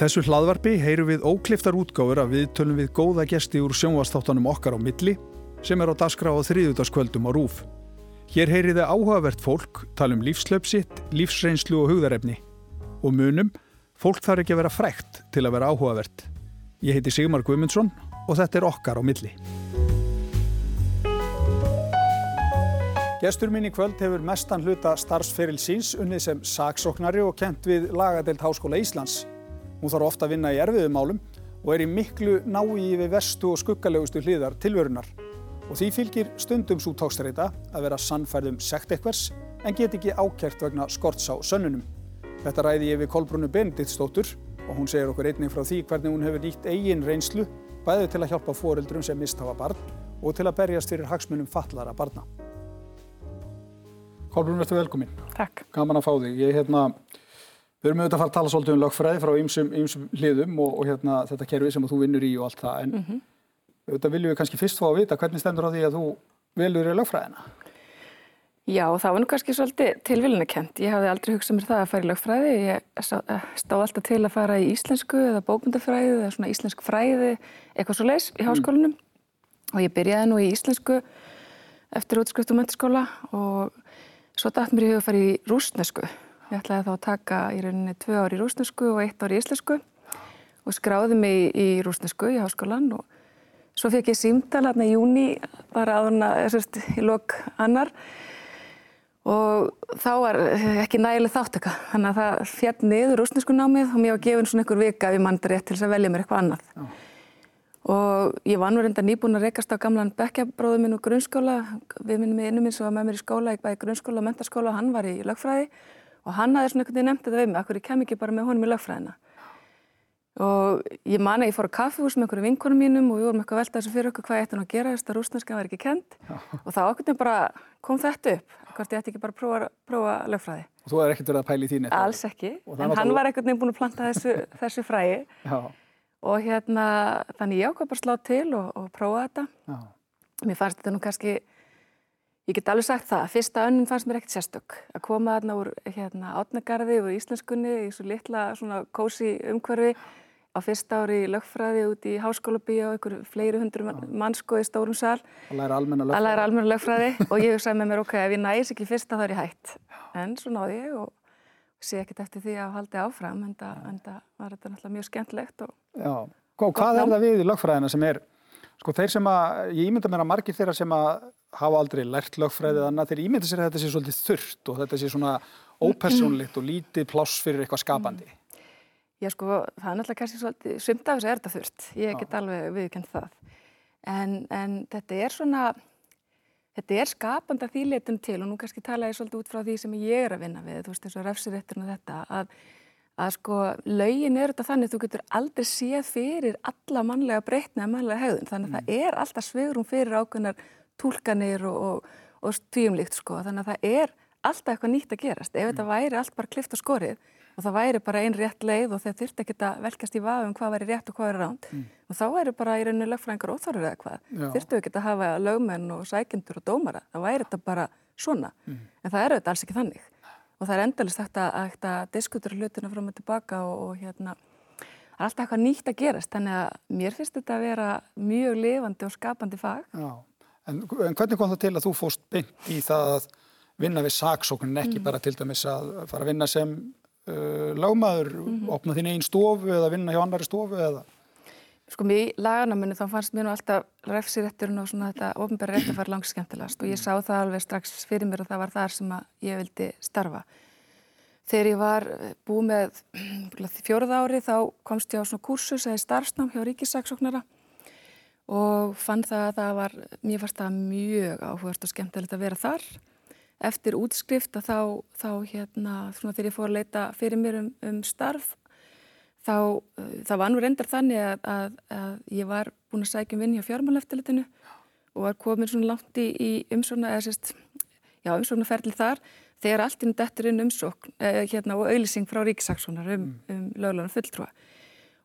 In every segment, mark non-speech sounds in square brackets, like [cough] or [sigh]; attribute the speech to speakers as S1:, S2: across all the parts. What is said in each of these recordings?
S1: þessu hlaðvarpi heyrum við ókliftar útgáður að við tölum við góða gesti úr sjónvastáttanum okkar á milli sem er á daskra á þriðutaskvöldum á rúf. Hér heyriði áhugavert fólk, tala um lífslöpsitt, lífsreynslu og hugðarefni. Og munum, fólk þarf ekki að vera frækt til að vera áhugavert. Ég heiti Sigmar Guimundsson og þetta er okkar á milli. Gestur mín í kvöld hefur mestan hluta starfsferil síns unnið sem saksóknari og kent við lagadeild Háskóla Íslands. Hún þarf ofta að vinna í erfiðumálum og er í miklu nái við vestu og skuggalegustu hliðar tilvörunar. Og því fylgir stundum svo tókstreita að vera sannfærðum sekt ekkvers en get ekki ákert vegna skorts á sönnunum. Þetta ræði ég við Kolbrunnu Benediktsdóttur og hún segir okkur einnig frá því hvernig hún hefur nýtt eigin reynslu bæði til að hjálpa foreldrum sem misthafa barn og til að berjast fyrir hagsmunum fallara barna. Kolbrún, verður velkominn.
S2: Takk.
S1: Gaman að fá þig. Ég, hérna, við erum auðvitað að fara að tala svolítið um lögfræði frá ýmsum hliðum og, og hérna, þetta kerfi sem þú vinnur í og allt það. En mm -hmm. auðvitað viljum við kannski fyrst fá að vita hvernig stendur á því að þú velur í lögfræðina?
S2: Já, það var nú kannski svolítið tilvílinakent. Ég hafði aldrei hugsað mér það að fara í lögfræði. Ég eh, stóð alltaf til að fara í íslensku eða bókmyndafræði eða svona íslensk fræði, eitthvað svo leis í háskólanum. Mm. Og ég byrjaði nú í íslensku eftir útskrift og menturskóla og Svo dætt mér í huga að fara í rúsnesku. Ég ætlaði þá að taka í rauninni tvö ár í rúsnesku og eitt ár í íslensku og skráði mig í rúsnesku í háskólan og svo fekk ég símdal hérna í júni bara aðurna, sérst, í lok annar. Og þá var ekki nægileg þáttaka þannig að það fjall niður rúsnesku námið og mér var gefin svona einhver vika við mandri til þess að velja mér eitthvað annað. Já. Og ég var nú reynda nýbúin að rekast á gamlan bekkjabróðu minn úr grunnskóla við minnum í innum minn sem var með mér í skóla ég bæði grunnskóla og mentarskóla og hann var í lögfræði og hann veginn nefnt þetta við mig akkur ég kem ekki bara með honum í lögfræðina. Og ég man að ég fór á kaffihús með einhverju vinkonum mínum og við vorum eitthvað veltað þessu fyrir okkur hvað ég ætti nú að gera þess að rúsnarska var ekki kent og þá okkur bara kom þetta upp hvort ég ætti ekki bara að prófa, prófa lögfræði.
S1: Og þú er ekkert verið að pæli þín
S2: eitthvað? Alls ekki, en hann var ekkert nefn búin að planta þessu, [laughs] þessu fræði. Og hérna þannig ég ákvað bara slá til og, og prófa þetta. Já. mér fannst þetta nú kannski ég get alveg sagt það, fyrsta önnin fannst mér ekkert sérstök. Að koma þarna úr hérna átnagarði úr íslenskunni í svo litla svona kósi umhverfi. Á fyrsta ári í lögfræði út í háskóla bíu og einhverju fleiri hundru mannsko í stórum sál
S1: að læra almenna
S2: lögfræði, lögfræði. [laughs] og ég hugsaði með mér ok, ef ég næs ekki fyrsta þá er ég hætt. En svo náði ég og sé ekkert eftir því að haldi áfram en það var þetta náttúrulega mjög skemmtlegt og,
S1: Já, og hvað er það við í lögfræðina sem er sko þeir sem að, ég ímynda mér að margir þeirra sem að hafa aldrei lært lögfræðið annað, þeir ímynda sér að þetta sé svolítið þurft og þetta sé svona ópersónlitt og lítið pláss fyrir eitthvað skapandi. Mm.
S2: Já sko, það er náttúrulega kannski svolítið, sumt af þessu er þetta þurft ég get alveg viðkend það. En, en þetta er svona þetta er skapanda þýleitum til og nú kannski tala ég svolítið út frá því sem ég er að vinna við, þú veist og refsirétturinn og þetta, að, að sko laugin er þetta þannig að þú getur aldrei séð fyrir alla mannlega breytni að mannlega hegðun, þannig að mm. það er alltaf svegrum fyrir ákveðnar tólkanir og, og, og stvíumlíkt sko, þannig að það er alltaf eitthvað nýtt að gerast, ef mm. þetta væri allt bara klift og skorið og það væri bara einn rétt leið og þeir þurfti ekki að velkast í vafu um hvað væri rétt og hvað væri ránt mm. og þá væri bara í rauninu lögfræðingar óþorður eða hvað þurftu ekki að hafa lögmenn og sækendur og dómara, það væri þetta bara svona, mm. en það eru þetta alls ekki þannig og það er endalist þetta að, að diskutura hlutina fram og tilbaka og, og hérna, það er alltaf eitthvað nýtt að gerast þannig að mér finnst þetta að vera mjög lifandi og skapandi fag
S1: en, en hvernig kom það til að þú fóst beint í það að vinna við saksóknin ekki mm. bara til dæmis að fara að vinna sem uh, lagmaður, mm -hmm. opna þín einn stofu eða vinna hjá annari stofu eða?
S2: Sko mér í lagarnamunni þá fannst mér nú alltaf refsirétturinn og svona þetta ofnbæri rétt að fara langt skemmtilegast og ég sá það alveg strax fyrir mér og það var þar sem ég vildi starfa. Þegar ég var eh, búið með fjóruð ári þá komst ég á svona kursus eða starfsnám hjá Ríkisaksóknara og fann það að það var, mér fannst það mjög áhugast og skemmtilegt að vera þar eftir útskrift að þá, þá hérna, svona þegar ég fór að leita fyrir mér um, um starf, þá, uh, það var nú reyndar þannig að, að, að ég var búin að sækja um vinn hjá fjármáleftilitinu og var komin svona langt í, í umsókna, eða sérst, já, umsóknaferðli þar, þegar allt inn dettur inn umsókn, eh, hérna, og auðlýsing frá Ríkisaksonar um, mm. um löglaunum fulltrúa.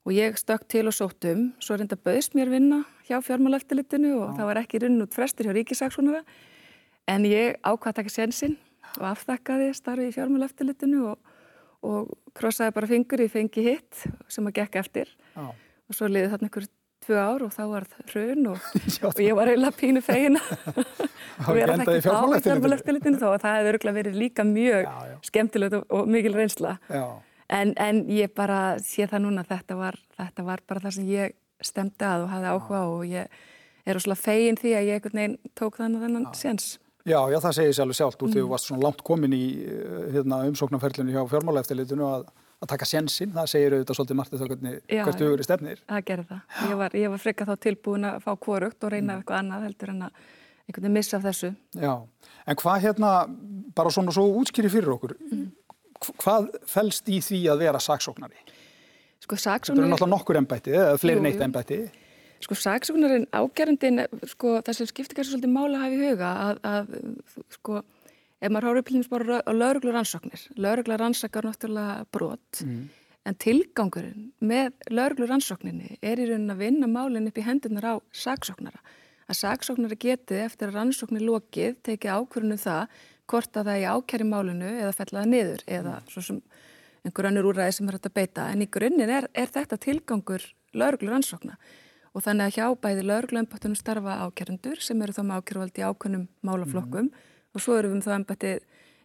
S2: Og ég stökk til og sótt um, svo reynda bauðst mér vinna hjá fjármáleftilitinu og já. það var ekki runn út frestir hjá Ríkisaksonara En ég ákvaði að taka sénsinn og aftakkaði starfi í fjármáleftilitinu og, og krossaði bara fingur í fengi hitt sem að gekk eftir. Já. og svo liði þarna ykkur tvö ár og þá var það hrun og, [laughs] og ég var eiginlega pínu fegina
S1: og ég er að [laughs] þekka á
S2: fjármáleftilitinu þá og það hefði örgulega verið líka mjög já, já. skemmtilegt og, og mikil reynsla. En, en ég bara sé það núna þetta var, þetta var bara það sem ég stemdi að og hafði áhuga og ég er óslulega fegin því að ég einhvern veginn tók þannig þennan séns
S1: Já, já, það segir sér alveg sjálft úr mm. því að þú varst svona langt komin í eh, hérna, umsóknarferlinu hjá fjármálaeftilitinu að að taka sjensin, það segir auðvitað svolítið margt þá hvert hugur í stefnir.
S2: Það gerir það. Ég var, var freka þá tilbúin að fá kvorugt og reyna mm. eitthvað annað heldur en að einhvern veginn missa þessu.
S1: Já, en hvað hérna, bara svona svo útskýri fyrir okkur, mm. hvað fælst í því að vera saksóknari?
S2: Sko saksóknari...
S1: Þetta er náttúrulega nokkur ennbætti, eða fleiri neitt ennbætti.
S2: Sko saksóknarin ágerandin, sko það sem skiptir kannski svolítið mála að hafa í huga að, að sko ef maður hárið plínum bara á lauruglu rannsóknir, laurugla rannsakar náttúrulega brot, mm. en tilgangurinn með lauruglu rannsókninni er í raunin að vinna málinn upp í hendunar á saksóknara. Að saksóknara geti eftir að rannsóknir lokið tekið ákvörðunum það hvort að það er ákjæri málinu eða fellaða niður eða mm. svo sem einhver annur úræði sem er hægt að beita. En í grunninn er, er þetta tilgangur lauruglu rannsókna og þannig að hjá bæði lauruglu ennbættunum starfa ákjærandur sem eru þá með ákjæruvaldi ákvörnum málaflokkum mm og svo erum við um það ennbætti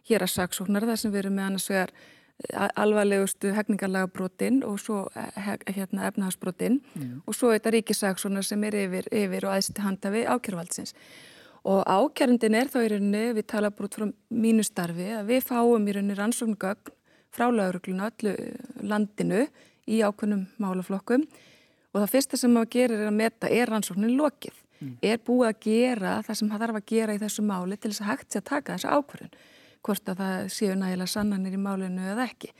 S2: hér að saksóknar þar sem við erum með annars vegar eh, alvarlegustu hegningarlaga brotinn og svo eh, hérna, efnahagsbrotinn mm. og svo þetta ríkisaksónar sem er yfir, yfir og aðstu handa við ákjörvaldsins. Og ákjörndin er þá í rauninni, við tala brot frá mínu starfi, að við fáum í rauninni rannsóknugögn frá laurugluna öllu landinu í ákvörnum málaflokkum og það fyrsta sem maður gerir er að meta er rannsóknin lokið? Mm. er búið að gera það sem það þarf að gera í þessu máli til þess að hægt sé að taka þessu ákvörðun? Hvort að það séu nægilega sannanir í málinu eða ekki?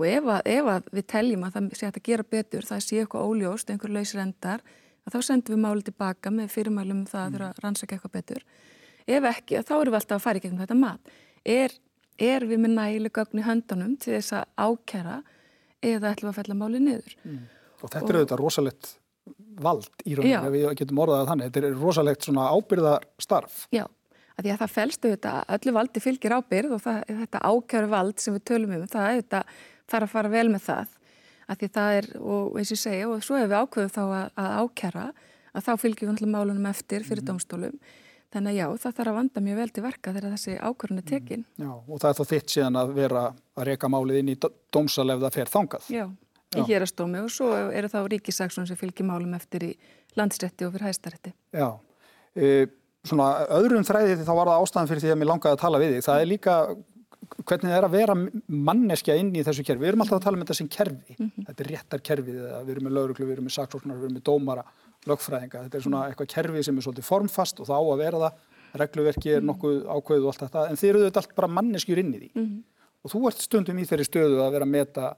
S2: Og ef að, ef að við teljum að það sé að gera betur það séu eitthvað óljóst, einhver lausir endar þá sendum við máli tilbaka með fyrirmælum um það að það er að rannsaka eitthvað betur. Ef ekki, þá erum við alltaf að fara í gegnum þetta mat. Er, er við með nægilega gögn í höndunum til þess að ákjara eða ætlum að fella máli niður? Mm.
S1: Og þetta er auðvitað rosalett vald í rauninu, ef við getum orðað þannig. Þetta er rosalegt svona ábyrðarstarf.
S2: Já, af því að það fælstu þetta, öllu valdi fylgir ábyrð og það, þetta ákjæru vald sem við tölum um, það þetta, þarf að fara vel með það. Af því það er, og eins og ég segja, og svo ef við ákveðum þá að, að ákjæra, að þá fylgjum við málunum eftir fyrir mm. domstólum. Þannig að já, það þarf að vanda mjög vel til verka þegar þessi ákvörðun er tekin.
S1: Já, og það er þá þitt síðan að vera að reyka málið inn í dómsal ef það fer þangað.
S2: Já, í hérastómi og svo eru þá ríkisaksson sem fylgir málum eftir í landsrætti og fyrir hæstarætti.
S1: Já, e, svona öðrum þræði þá var það ástæðan fyrir því að mér langaði að tala við þig. Það er líka hvernig það er að vera manneskja inn í þessu kerfi. Við erum alltaf að tala um þetta sem kerfi. Mm -hmm. Þetta er réttar kerfið, við erum með lauruglu, við erum með saksóknar, við erum með dómara, lögfræðinga. Þetta er svona eitthvað kerfi sem er svolítið formfast og þá að vera það. Regluverki er mhm. nokkuð ákveðu og allt þetta. En þið eru þetta allt bara manneskjur inn í því. Mm -hmm. Og þú ert stundum í þeirri stöðu að vera að meta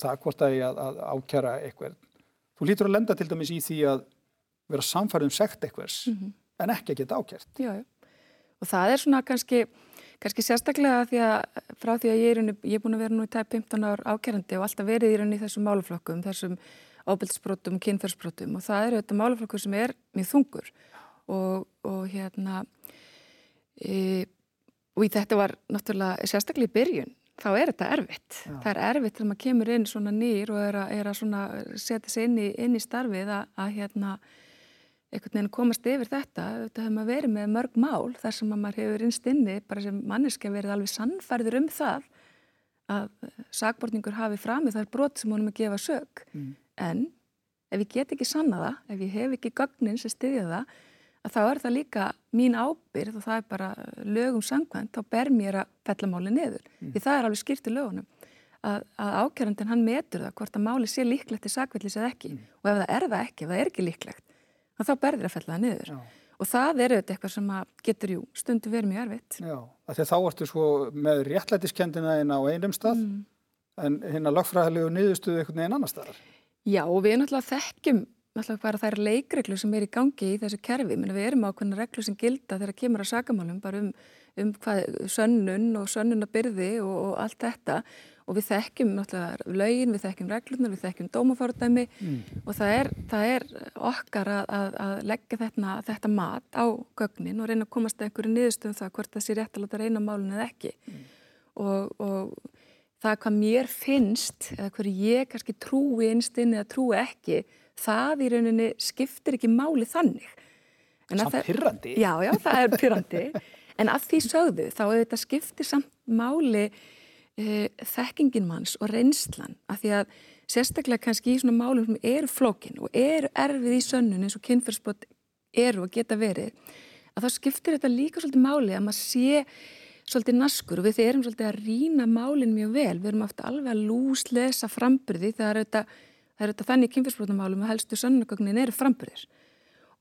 S1: það hvort að ég að, að ákjara eitthvað. Þú lítur að lenda til dæmis í því að vera samfærið um sekt eitthvers mm -hmm. en ekki að geta ákjært.
S2: Já, já. Og það er svona kannski, kannski sérstaklega því að frá því að ég er, ég er búin að vera nú í tæp 15 ár ákjærandi og alltaf verið í rauninni þessum máluflokkum, þessum ábyrgsbrotum, kynferðsbrotum og það eru þetta máluflokkur sem er mjög þungur og, og hérna e, og í þetta var náttúrulega sérstaklega í byrjun þá er þetta erfitt. Já. Það er erfitt þegar maður kemur inn svona nýr og er að, er að setja sig inn í, inn í starfið að, að hérna, einhvern veginn komast yfir þetta. Þetta hefur maður verið með mörg mál þar sem maður hefur innst inni, bara sem manneski verið alveg sannfærður um það að sagbortningur hafi framið það er brot sem honum að gefa sög. Mm. En ef ég get ekki sanna það, ef ég hef ekki gögnin sem styðja það, að þá er það líka mín ábyrð og það er bara lögum sangvænt, þá ber mér að fella máli niður. Mm. Því það er alveg skýrt í lögunum að, að ákjörandin hann metur það hvort að máli sé líklegt til sakvellis eða ekki mm. og ef það er það ekki, ef það er ekki líklegt, þá berðir að fella það niður. Já. Og það er auðvitað eitthvað sem getur jú stundu verið mjög erfitt.
S1: Já, því þá ertu svo með réttlætiskendina einn á einum stað mm. en hérna lagfræðilegu niðurstuðu einhvern veginn annar staðar.
S2: Já, og við náttúrulega þekkjum náttúrulega bara þær leikreglu sem er í gangi í þessu kerfi, Menni, við erum ákveðna reglu sem gilda þegar kemur að sakamálum bara um, um hvað, sönnun og sönnunabyrði og, og allt þetta og við þekkjum náttúrulega lögin, við þekkjum reglunar, við þekkjum dómafárdæmi mm. og það er, það er okkar að, að, að leggja þetta, þetta mat á gögnin og reyna að komast að einhverju niðurstöðum það hvort það sé rétt að láta reyna málun eða ekki mm. og, og það hvað mér finnst eða hverju ég kannski trúi einstinn eða trúi ekki, það í rauninni skiptir ekki máli þannig.
S1: Samt pyrrandi?
S2: Já, já, það er pyrrandi. En að því sögðu þá þetta skiptir samt máli uh, þekkingin manns og reynslan að því að sérstaklega kannski í svona málum sem eru flókin og eru erfið í sönnun eins og kynferðsbrot eru og geta verið að þá skiptir þetta líka svolítið máli að maður sé svolítið naskur og við þeir erum svolítið að rína málinn mjög vel, við erum ofta alveg að lúslesa er auðvitað, það er auðvitað þannig kynfyrsbrotamálum að helstu sönnugögnin eru frambyrðir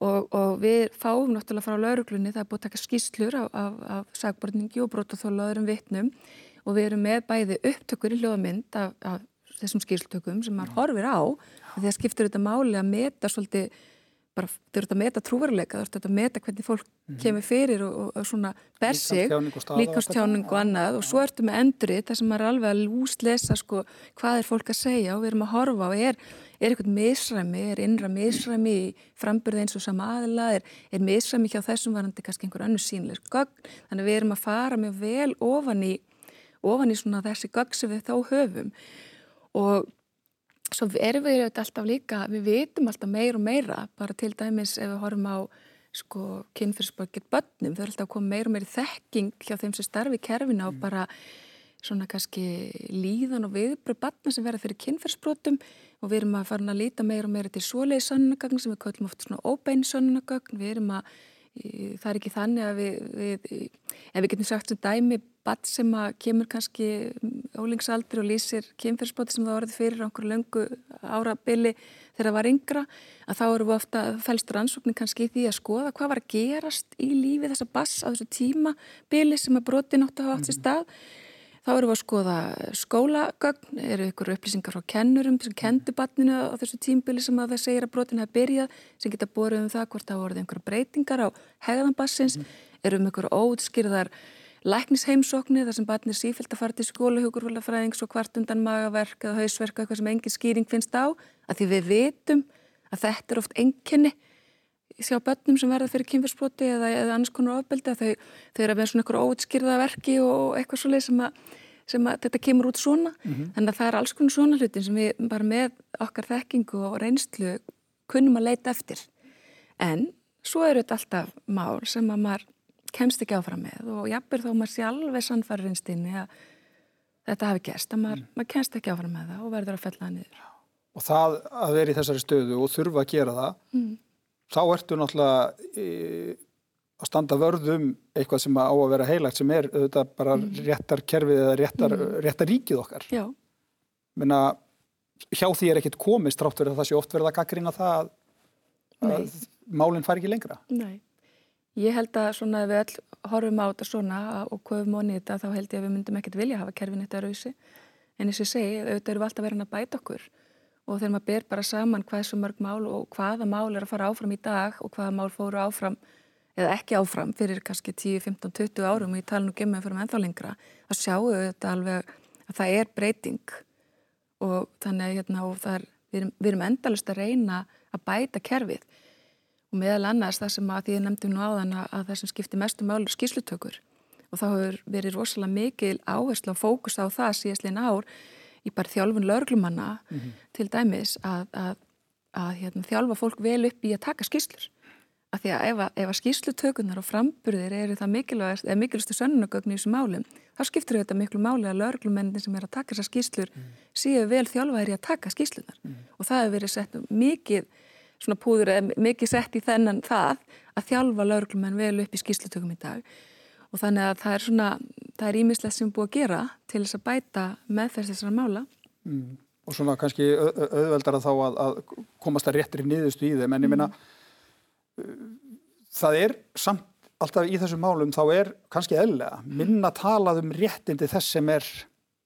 S2: og, og við fáum náttúrulega frá lauruglunni, það er búið að taka skýslur af, af, af sagbortningi og öðrum vittnum og við erum með bæði upptökur í hljóðamynd af, af þessum skýrslutökum sem maður horfir á því að skiptir þetta máli að meta svolítið bara þau eru að meta trúveruleika, þau eru að meta hvernig fólk mm -hmm. kemur fyrir og, og, og svona ber sig, líkastjáning og annað. Og svo ertu með endurið þar sem maður er alveg að lúslesa sko hvað er fólk að segja? Og við erum að horfa og er, er eitthvað misræmi, er innra misræmi í frambyrði eins og sama aðila, er, er misræmi hjá þessum varandi kannski einhver annu sínleir gögn, þannig við erum að fara með vel ofan í, ofan í svona þessi gögn sem við þá höfum. Og svo erum við alltaf líka, við vitum alltaf meir og meira, bara til dæmis ef við horfum á sko kynfyrsböggir börnum, þau eru alltaf að koma meir og meir þekking hjá þeim sem starfi í kerfina og mm. bara svona kannski líðan og viðbröð barna sem verða fyrir kynfyrsbrotum og við erum að fara að líta meir og meira til svoleiði sannagagn sem við kallum oft svona óbein sannagagn, við erum að það er ekki þannig að við, við ef við getum sagt sem dæmi badd sem að kemur kannski ólingsaldur og lýsir kemfyrirspoti sem það orði fyrir einhverju löngu árabili þegar það var yngra að þá eru við ofta fælstur ansóknin kannski í því að skoða hvað var að gerast í lífi þessa bass á þessu tímabili sem að broti nátt að hafa átt sér stað Þá erum við að skoða skólagögn, eru ykkur upplýsingar frá kennurum sem kendi batninu á þessu tímbili sem að það segir að brotin hafa byrjað sem geta borðið um það hvort það voruð einhverja breytingar á hegðanbassins, mm. eru um ykkur óutskýrðar læknisheimsóknir þar sem batnir sífilt að fara til skólahjókurfélagfræðings og hvart undan magaverk eða hausverk eitthvað sem engin skýring finnst á að því við vitum að þetta er oft enginni sjá börnum sem verða fyrir kynfyrsbroti eða, eða annars konar ofbeldi að þau, þau eru að vera svona eitthvað óutskýrða verki og eitthvað svolítið sem, sem að þetta kemur út svona mm -hmm. þannig að það er alls konar svona hlutin sem við bara með okkar þekkingu og reynslu kunnum að leita eftir en svo eru þetta alltaf mál sem að maður kemst ekki áfram með og jafnveg þó maður sé alveg sannfæri reynstinni að þetta hafi gæst að maður, mm. maður kemst ekki áfram með það og verður að fella það niður
S1: Og það að vera í þessari stöðu og þurfa að gera það mm þá ertu náttúrulega e, að standa vörðum eitthvað sem á að vera heilagt sem er auðvitað bara mm. réttar kerfið eða réttar, mm. réttar ríkið okkar.
S2: Já.
S1: Menna, hjá því er ekkit komist trátt verið að það sé oft verið að gaggrina það að, að málinn fari ekki lengra.
S2: Nei. Ég held að svona ef við all horfum á þetta svona og köfum og nýta þá held ég að við myndum ekkert vilja hafa kerfin þetta rausi. En eins og ég segi, auðvitað eru við alltaf verið að bæta okkur og þegar maður ber bara saman hvað er svo mörg mál og hvaða mál er að fara áfram í dag og hvaða mál fóru áfram eða ekki áfram fyrir kannski 10, 15, 20 árum og ég tala nú gemið fyrir með ennþá lengra þá sjáum við þetta alveg að það er breyting. Og þannig að hérna, er, við erum, erum endalust að reyna að bæta kerfið. Og meðal annars það sem að því ég nefndi nú áðan að það sem skiptir mestu mál er skýslutökur og þá hefur verið rosalega mikil áherslu og fókus á það síðastlega inn ár í bara þjálfun laurglumanna mm -hmm. til dæmis að, að, að hérna, þjálfa fólk vel upp í að taka skýslur af því að ef að, ef að skýslutökunar og framburðir eru það mikilvægast eða mikilvægastu sönnunagögn í þessu málum þá skiptir þetta miklu máli að laurglumennin sem er að taka þessar skýslur mm. séu vel þjálfaðir í að taka skýslunar mm. og það hefur verið sett mikið svona púður eða mikið sett í þennan það að þjálfa laurglumenn vel upp í skýslutökum í dag og þannig að það er svona, það er ímislegt sem búið að gera til þess að bæta með þessara mála.
S1: Mm. Og svona kannski auðveldar að þá að, að komast að réttir í niðurstu í þeim, en ég minna, mm. það er samt alltaf í þessum málum, þá er kannski eðlega minna talað um réttindi þess sem er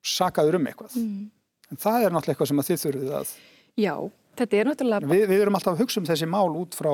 S1: sakaður um eitthvað. Mm. En það er náttúrulega eitthvað sem að þið þurfið að...
S2: Já, þetta er náttúrulega...
S1: Við, við erum alltaf að hugsa um þessi mál út frá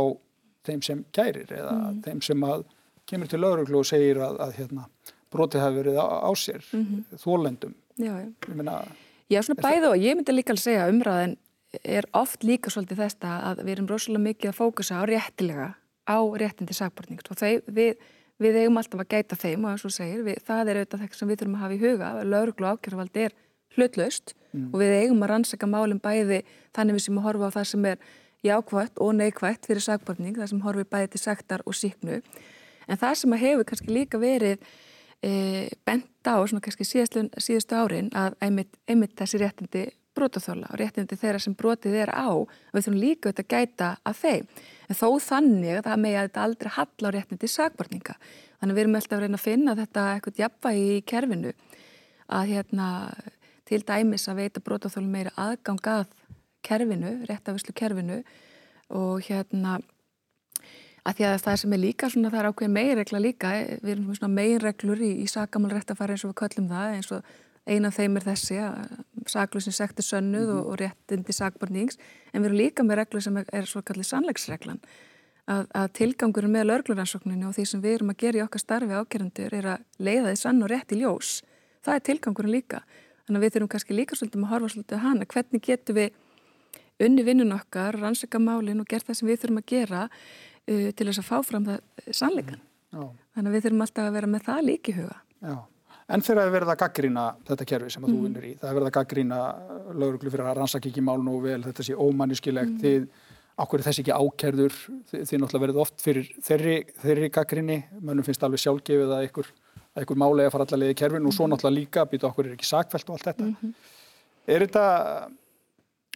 S1: þeim sem kærir eða mm. þeim sem að kemur til lauruglu og segir að, að hérna, brotið hafi verið á, á sér mm -hmm. þólendum
S2: Já, já. já svona bæðu og ég myndi líka að segja umræðin er oft líka svolítið þetta að við erum rosalega mikið að fókusa á réttilega á réttindi sagbortning og þeir, við, við eigum alltaf að gæta þeim og segir, við, það er auðvitað það sem við þurfum að hafa í huga lauruglu ákjörðavald er hlutlaust mm. og við eigum að rannsaka málum bæði þannig við sem að horfa á það sem er jákvægt og neikvægt fyrir sagbortning, það sem horfi bæði til sagtar og síknu. En það sem að hefur kannski líka verið e, bent á svona kannski síðustu árin að einmitt, einmitt þessi réttindi brotaþóla og réttindi þeirra sem brotið er á við þurfum líka auðvitað að gæta að þeim. En þó þannig að það með að þetta aldrei hall á réttindi sagbortninga þannig við erum alltaf að reyna að finna þetta eitthvað jafnvægi í kerfinu. Að hérna til dæmis að veita brotaþóla meira aðgang að kerfinu, réttafislu kerfinu og hérna að því að það sem er líka svona það er ákveðin meginregla líka, við erum svona meginreglur í, í sagamál réttafari eins og við köllum það eins og eina af þeim er þessi að saklusin sekti sönnuð mm -hmm. og, og réttindi sakbarnings en við erum líka með reglu sem er, er svo kallið sannleiksreglan. Að, að tilgangurum með lörgluransókninu og því sem við erum að gera í okkar starfi ákjörundur er að leiða því sann og rétt í ljós. Það er tilgangurum líka. Þannig að við þurfum kannski líka svolítið að horfa svolítið að hana. Hvernig getum við unni vinnun okkar, rannsaka málinn og gert það sem við þurfum að gera uh, til þess að fá fram það sannleikan mm, þannig að við þurfum alltaf að vera með það líki huga Já.
S1: En þegar það verða að gaggrína þetta kerfi sem að mm. þú vinnur í, það verða að gaggrína lauruglu fyrir að rannsaka ekki mál nú vel, þetta sé ómanniskilegt, mm. þið, ákveður þessi ekki ákerður, þið, þið náttúrulega verður oft fyrir þeirri, þeirri gaggríni, mönnum finnst alveg sjálfgefið að einhver, einhver málega fara allavega í kerfin og svo mm. náttúrulega líka býta okkur er ekki sakfælt og allt þetta. -hmm. Er þetta,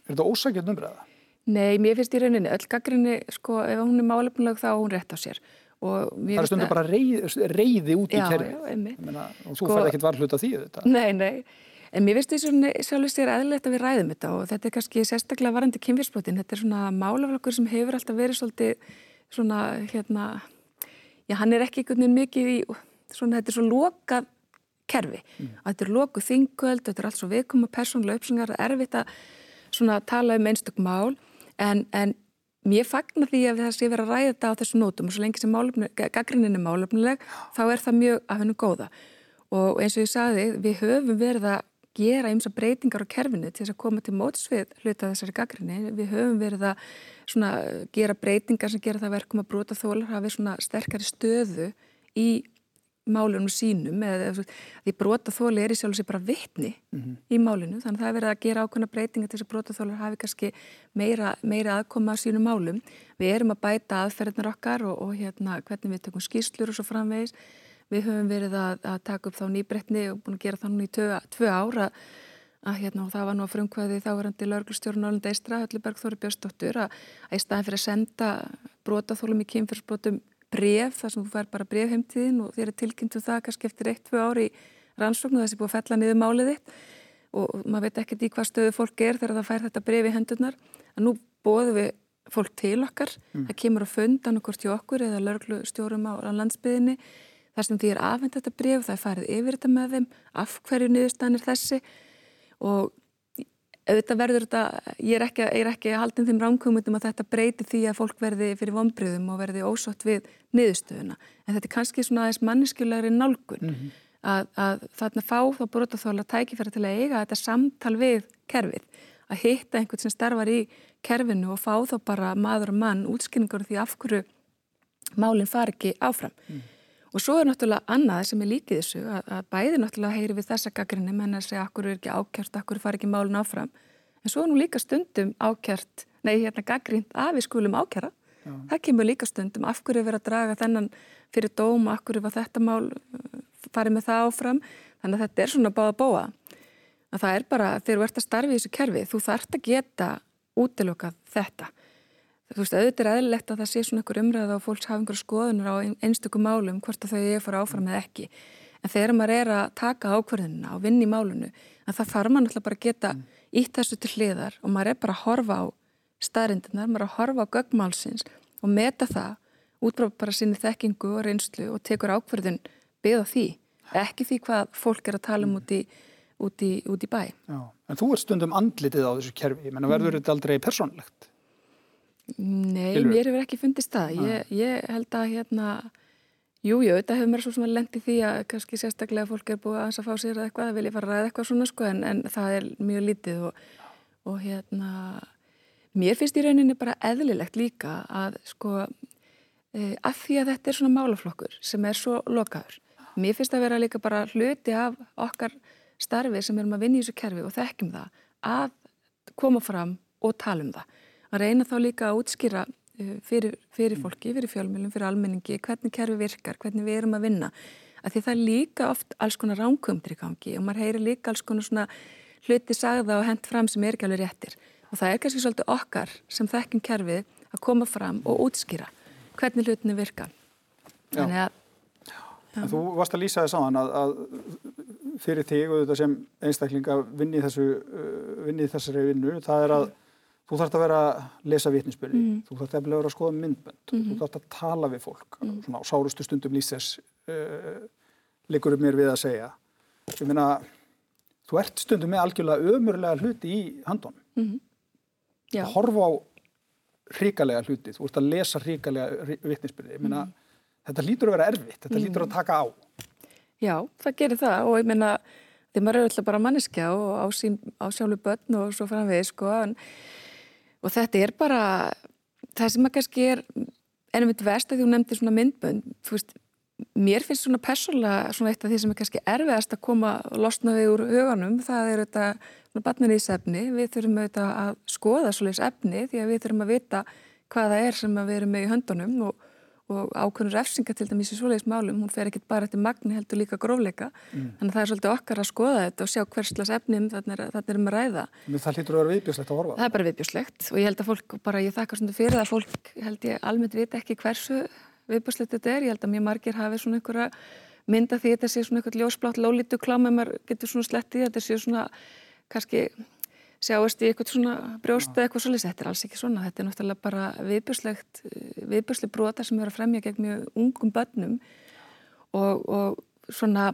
S1: er þetta ósækjað numræða?
S2: Nei, mér finnst í rauninni, öll gaggríni, sko, ef hún er málefnileg þá hún rétt á sér.
S1: Það er stundu bara reyð, reyði út já, í kerfi þú sko, færði ekkert varð hlut af því þetta.
S2: Nei, nei, en mér finnst því sjálfur sér eðlilegt að við ræðum þetta og þetta er kannski sérstaklega varandi kynférsbrotin þetta er svona málaflokkur sem hefur alltaf verið svolítið svona hérna já, hann er ekki einhvern veginn mikið í svona, þetta er svo lokað kerfi, mm. þetta er lokuð þingöld þetta er allt svo viðkoma persónulega uppsengar er erfitt að svona tala um einstök mál en, en Mér fagnar því að það sé verið að ræða þetta á þessu nótum og svo lengi sem gaggrinnin er málefnileg þá er það mjög af hennu góða og eins og ég sagði við höfum verið að gera eins og breytingar á kerfinu til þess að koma til mótsvið hluta þessari gaggrinni. Við höfum verið að svona, gera breytingar sem gera það verkum að brota þólar hafi sterkari stöðu í málunum sínum eða því brotaþóli er í sjálf og sé bara vittni mm -hmm. í málinu. Þannig að það er verið að gera ákveðna breytinga til þess að brotaþólar hafi kannski meira, meira aðkoma á sínum málum. Við erum að bæta aðferðnar okkar og, og hérna hvernig við tökum skýslur og svo framvegis. Við höfum verið að, að taka upp þá nýbrettni og búin að gera það núna í tvö, tvö ára að hérna og það var nú að frumkvæði þáverandi lauglustjórn Ólund Eistra, Hölluberg Þóri Björnsdóttur að í staðin fyrir að senda brotaþólum í kynfyrsbrotum bref þar sem þú fær bara bref heimtíðin og þér er tilkynntu um það kannski eftir eitt, tvö ári í rannsóknu þessi búið að fella niður málið þitt. Og maður veit ekkert í hvað stöðu fólk er þegar það fær þetta bref í hendurnar. Að nú bóðum við fólk til okkar. Mm. það kemur að funda annarkort hjá okkur eða lörglu stjórum á landsbyðinni þar sem því er afhengt þetta bref það er farið yfir þetta með þeim. Af hverju niðurstanir þessi? Og auðvitað verður þetta, ég er ekki, er ekki haldin þeim ránkvöngmyndum að þetta breyti því að fólk verði fyrir vonbriðum og verði ósátt við niðurstöðuna. En þetta er kannski svona aðeins manniskjulegri nálgun mm -hmm. að, að þarna fá þá brotaþóla tækifæra til að eiga þetta samtal við kerfið. Að hitta einhvern sem starfar í kerfinu og fá þá bara maður og mann útskynningur því af hverju málinn far ekki áfram. Mm. Og svo er náttúrulega annað sem er líkið þessu að, að bæði náttúrulega heyri við þessa gaggrinni menn að segja akkur er ekki ákjört, akkur far ekki málun áfram. En svo er nú líka stundum ákjört, nei hérna gaggrind að við skulum ákjara. Já. Það kemur líka stundum af hverju verið að draga þennan fyrir dóm, af hverju var þetta mál farið með það áfram. Þannig að þetta er svona báða bóa. Að það er bara þegar þú ert að starfi í þessu kerfi, þú þart að geta útilokað þetta. Þú veist, auðvitað er eðlilegt að það sé svona einhver umræða og fólks hafa einhver skoðunar á einstökum málum hvort að þau er að fara áfram eða ekki. En þegar maður er að taka ákverðinina og vinna í málunu, en það fara maður náttúrulega bara að geta mm. ítt þessu til hliðar og maður er bara að horfa á staðrindunar, maður er að horfa á göggmálsins og meta það, útbráð bara sinni þekkingu og reynslu og tekur ákverðin byggða því, ekki því hvað fólk er að tala um út í, út í, út í bæ. Já,
S1: en þú ert stundum andlitið á þessu kerfi, menn verður mm. þetta aldrei persónlegt?
S2: Nei, Hildur. mér hefur ekki fundist það. Ég, ég held að hérna, jújú, jú, þetta hefur mér svo sem að lendi því að kannski sérstaklega fólk er búið að fá sér eitthvað, að vilja fara að ræða eitthvað svona sko, en, en það er mjög lítið og, og hérna, mér finnst í rauninni bara eðlilegt líka að sko, e, að því að þetta er svona málaflokkur sem er svo lokaður. Mér finnst að vera líka bara hluti af okkar starfi sem erum að vinna í þessu kerfi og þekkjum það að koma fram og tala um það. Að reyna þá líka að útskýra uh, fyrir, fyrir fólki, fyrir fjölmjölum, fyrir almenningi, hvernig kerfi virkar, hvernig við erum að vinna. Að því það er líka oft alls konar ránkumdur í gangi og maður heyri líka alls konar svona hluti sagða og hent fram sem er ekki alveg réttir. Og það er kannski svolítið okkar sem þekkjum kerfið að koma fram og útskýra hvernig hlutinu virka.
S1: Þannig að En þú varst að lýsa þess hann að, að fyrir þig og þetta sem einstaklinga vinni þessu, uh, vinni þessari vinnu, það er að mm. Þú þarfst að vera að lesa vitninsbyrði, mm. þú þarfst að vera að skoða myndbönd, mm. þú mhm. þarfst að tala við fólk, mm. svona á sárustu stundum lýs þess uh, likur um mér við að segja. Ég meina, þú ert stundum með algjörlega ömurlega hluti í handónum. -hmm. Horfa á ríkalega hluti, þú ert að lesa ríkalega vitninsbyrði, ég meina, -hmm þetta lítur að vera erfitt, þetta lítur að taka á.
S2: Já, það gerir það og ég meina því maður eru alltaf bara manneskja og á, sín, á sjálfu börn og svo fram við sko en, og þetta er bara það sem að kannski er ennum eitt vest að því hún nefndi svona myndbönd þú veist, mér finnst svona persónulega svona eitt af því sem er kannski erfiðast að koma og losna við úr huganum, það er þetta svona batnariðsefni, við þurfum auðvitað að skoða svolítið efni því að við þurfum að vita hvaða er sem við erum með í höndunum og og ákveðnur refsinga til dæmis í svoleiðis málum, hún fer ekkit bara eftir magni heldur líka grófleika, mm. þannig að það er svolítið okkar að skoða þetta og sjá hverslas efnum þannig er um að ræða.
S1: Men það hlýtur að vera viðbjörnslegt að horfa?
S2: Það er bara viðbjörnslegt og ég held að fólk bara, ég þakkar svona fyrir að fólk held ég almennt vita ekki hversu viðbjörnslegt þetta er, ég held að mjög margir hafi svona einhverja mynda því þetta sé svona einhvert ljósblátt lólítu klám maður sjáast í eitthvað svona brjósta eitthvað svolítið, þetta er alls ekki svona, þetta er náttúrulega bara viðbjörnslegt, viðbjörnsleg brota sem eru að fremja gegn mjög ungum börnum. Og, og svona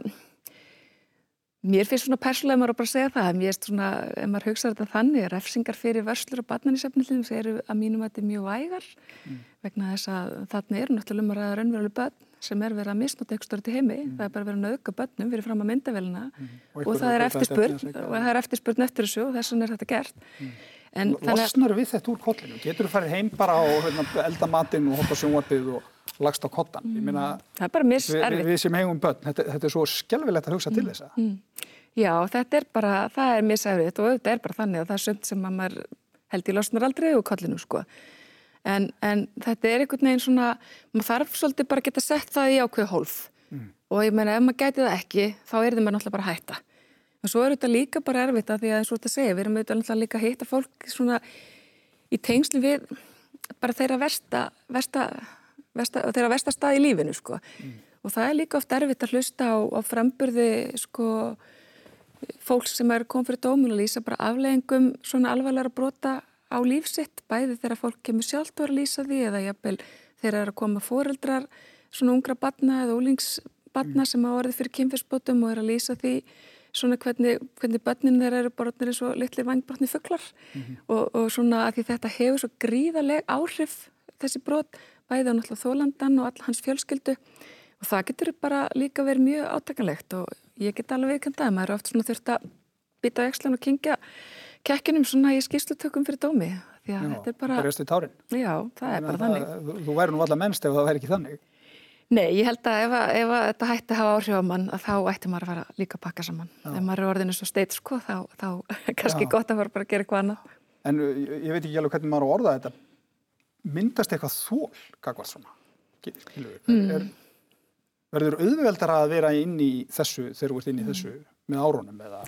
S2: mér finnst svona persónulega maður að bara segja það, mér finnst svona, ef maður hugsaður þetta þannig, refsingar fyrir vörslur og barnanísefnilum sem eru að mínum að þetta er mjög vægar mm. vegna þess að þarna eru náttúrulega um að ræða raunveruleg börn sem er verið að misnóta ykkur störu til heimi, mm. það er bara verið að nauka börnum fyrir fram að myndavelina mm. og, og það er eftirspurn og það er eftirspurn eftir þessu og þess vegna er þetta gert.
S1: Mm. Losnar við þetta úr kollinu? Getur þú farið heim bara og hérna, elda matinn og hoppa sjónvarpið og lagst á kottan? Ég meina,
S2: mm. við,
S1: við, við sem hegum börn, þetta, þetta er svo skjálfilegt að hugsa til mm. þessa.
S2: Mm. Já, þetta er bara, það er misæfrið og auðvitað er bara þannig að það er sönd sem maður held í losnar aldrei úr kollinu sko. En, en þetta er einhvern veginn svona, maður þarf svolítið bara að geta sett það í ákveð hólf mm. og ég meina ef maður gæti það ekki þá er það maður náttúrulega bara að hætta. En svo er þetta líka bara erfitt að því að eins og þetta segja, við erum auðvitað líka að hitta fólk svona í tengslu við bara þeirra versta, versta, versta þeirra versta stað í lífinu sko. Mm. Og það er líka oft erfitt að hlusta á, á framburði sko fólk sem er komið fyrir dómun og lýsa bara afleggingum svona alvarlega brota á lífsitt, bæði þegar fólk kemur sjálft að lýsa því eða jafnvel þegar er að koma fóreldrar svona ungra batna eða úlingsbatna mm. sem hafa orðið fyrir kynfyrsbótum og er að lýsa því svona hvernig, hvernig börnin þeir eru borðnir eins og litli vangbrotni fugglar mm -hmm. og, og svona að því þetta hefur svo gríðaleg áhrif þessi brot bæði á náttúrulega þólandan og all hans fjölskyldu og það getur bara líka verið mjög átakanlegt og ég get alveg viðkvæmt að maður er oft svona þurft að bytta á ekslan og kingja kekkinum svona í skýrslutökum fyrir dómi því að já, þetta er bara... Já, það er bara þannig.
S1: Það, þú væri nú allar mennst ef það væri ekki þannig.
S2: Nei, ég held að ef, að, ef að þetta hætti að hafa áhrif á mann að þá ætti maður að fara líka að pakka saman. Já. Ef maður er orðinu svo steit sko þá, þá [laughs] er kannski gott að fara bara að gera eitthvað annað.
S1: En uh, ég veit ekki alveg hvernig maður á orða þetta. Myndast eitthvað þól, var svona? Mm. Verður auðveldar að vera inn í þessu þegar þú ert inn í þessu með árónum eða...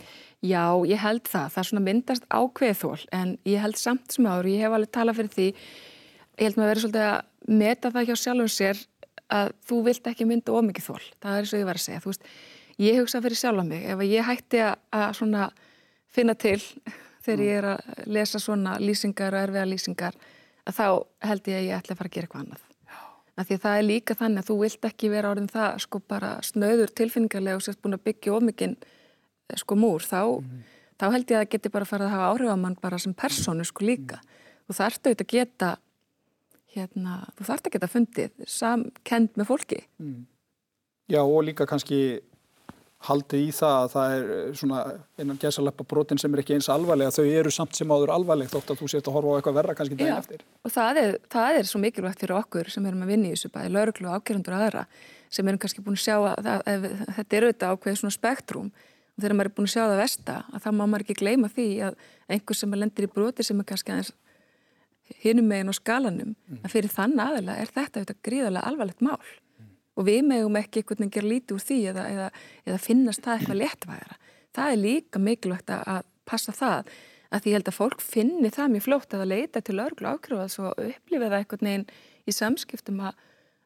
S2: Já, ég held það. Það er svona myndast ákveðþól en ég held samt sem áður, ég hef alveg talað fyrir því, ég held maður að vera svolítið að meta það hjá sjálfum sér að þú vilt ekki mynda ómikið þól. Það er eins og ég var að segja. Þú veist, ég hugsa fyrir sjálfa mig. Ef ég hætti að svona finna til [laughs] þegar ég er að lesa svona lýsingar og erfiða lýsingar, að þá held ég að ég ætla að fara að gera eitthvað annað. Af því það er líka þannig að þú vilt ekki vera orðin það sko bara snöður tilfinningarlega og sérst búin að byggja ómikinn sko múr þá, mm. þá held ég að það geti bara farið að hafa áhrif á mann bara sem personu sko líka og það ertu auðvitað að geta hérna, þú þarfst að geta fundið samkend með fólki mm.
S1: Já og líka kannski haldið í það að það er svona einan gæsaleppa brotin sem er ekki eins alvarlega þau eru samt sem áður alvarlegt þótt að þú sést að horfa á eitthvað verra kannski daginn eftir
S2: og það er, það er svo mikilvægt fyrir okkur sem erum að vinna í þessu bæði lauruglu og ákjörundur aðra sem erum kannski búin að sjá að, að, að þetta eru þetta ákveð svona spektrum og þegar maður er búin að sjá það vesta að þá má maður ekki gleyma því að einhver sem lendir í broti sem er kannski aðeins hinum megin á skalanum mm. að fyrir þann aðila er þetta auðvitað gríðarlega alvarlegt mál mm. og við megum ekki einhvern veginn gera lítið úr því eða, eða, eða finnast það eitthvað léttvægara. Það er líka mikilvægt að passa það að því ég held að fólk finni það mjög flótt að leita til örglu ákröðas og upplifa það einhvern veginn í samskiptum að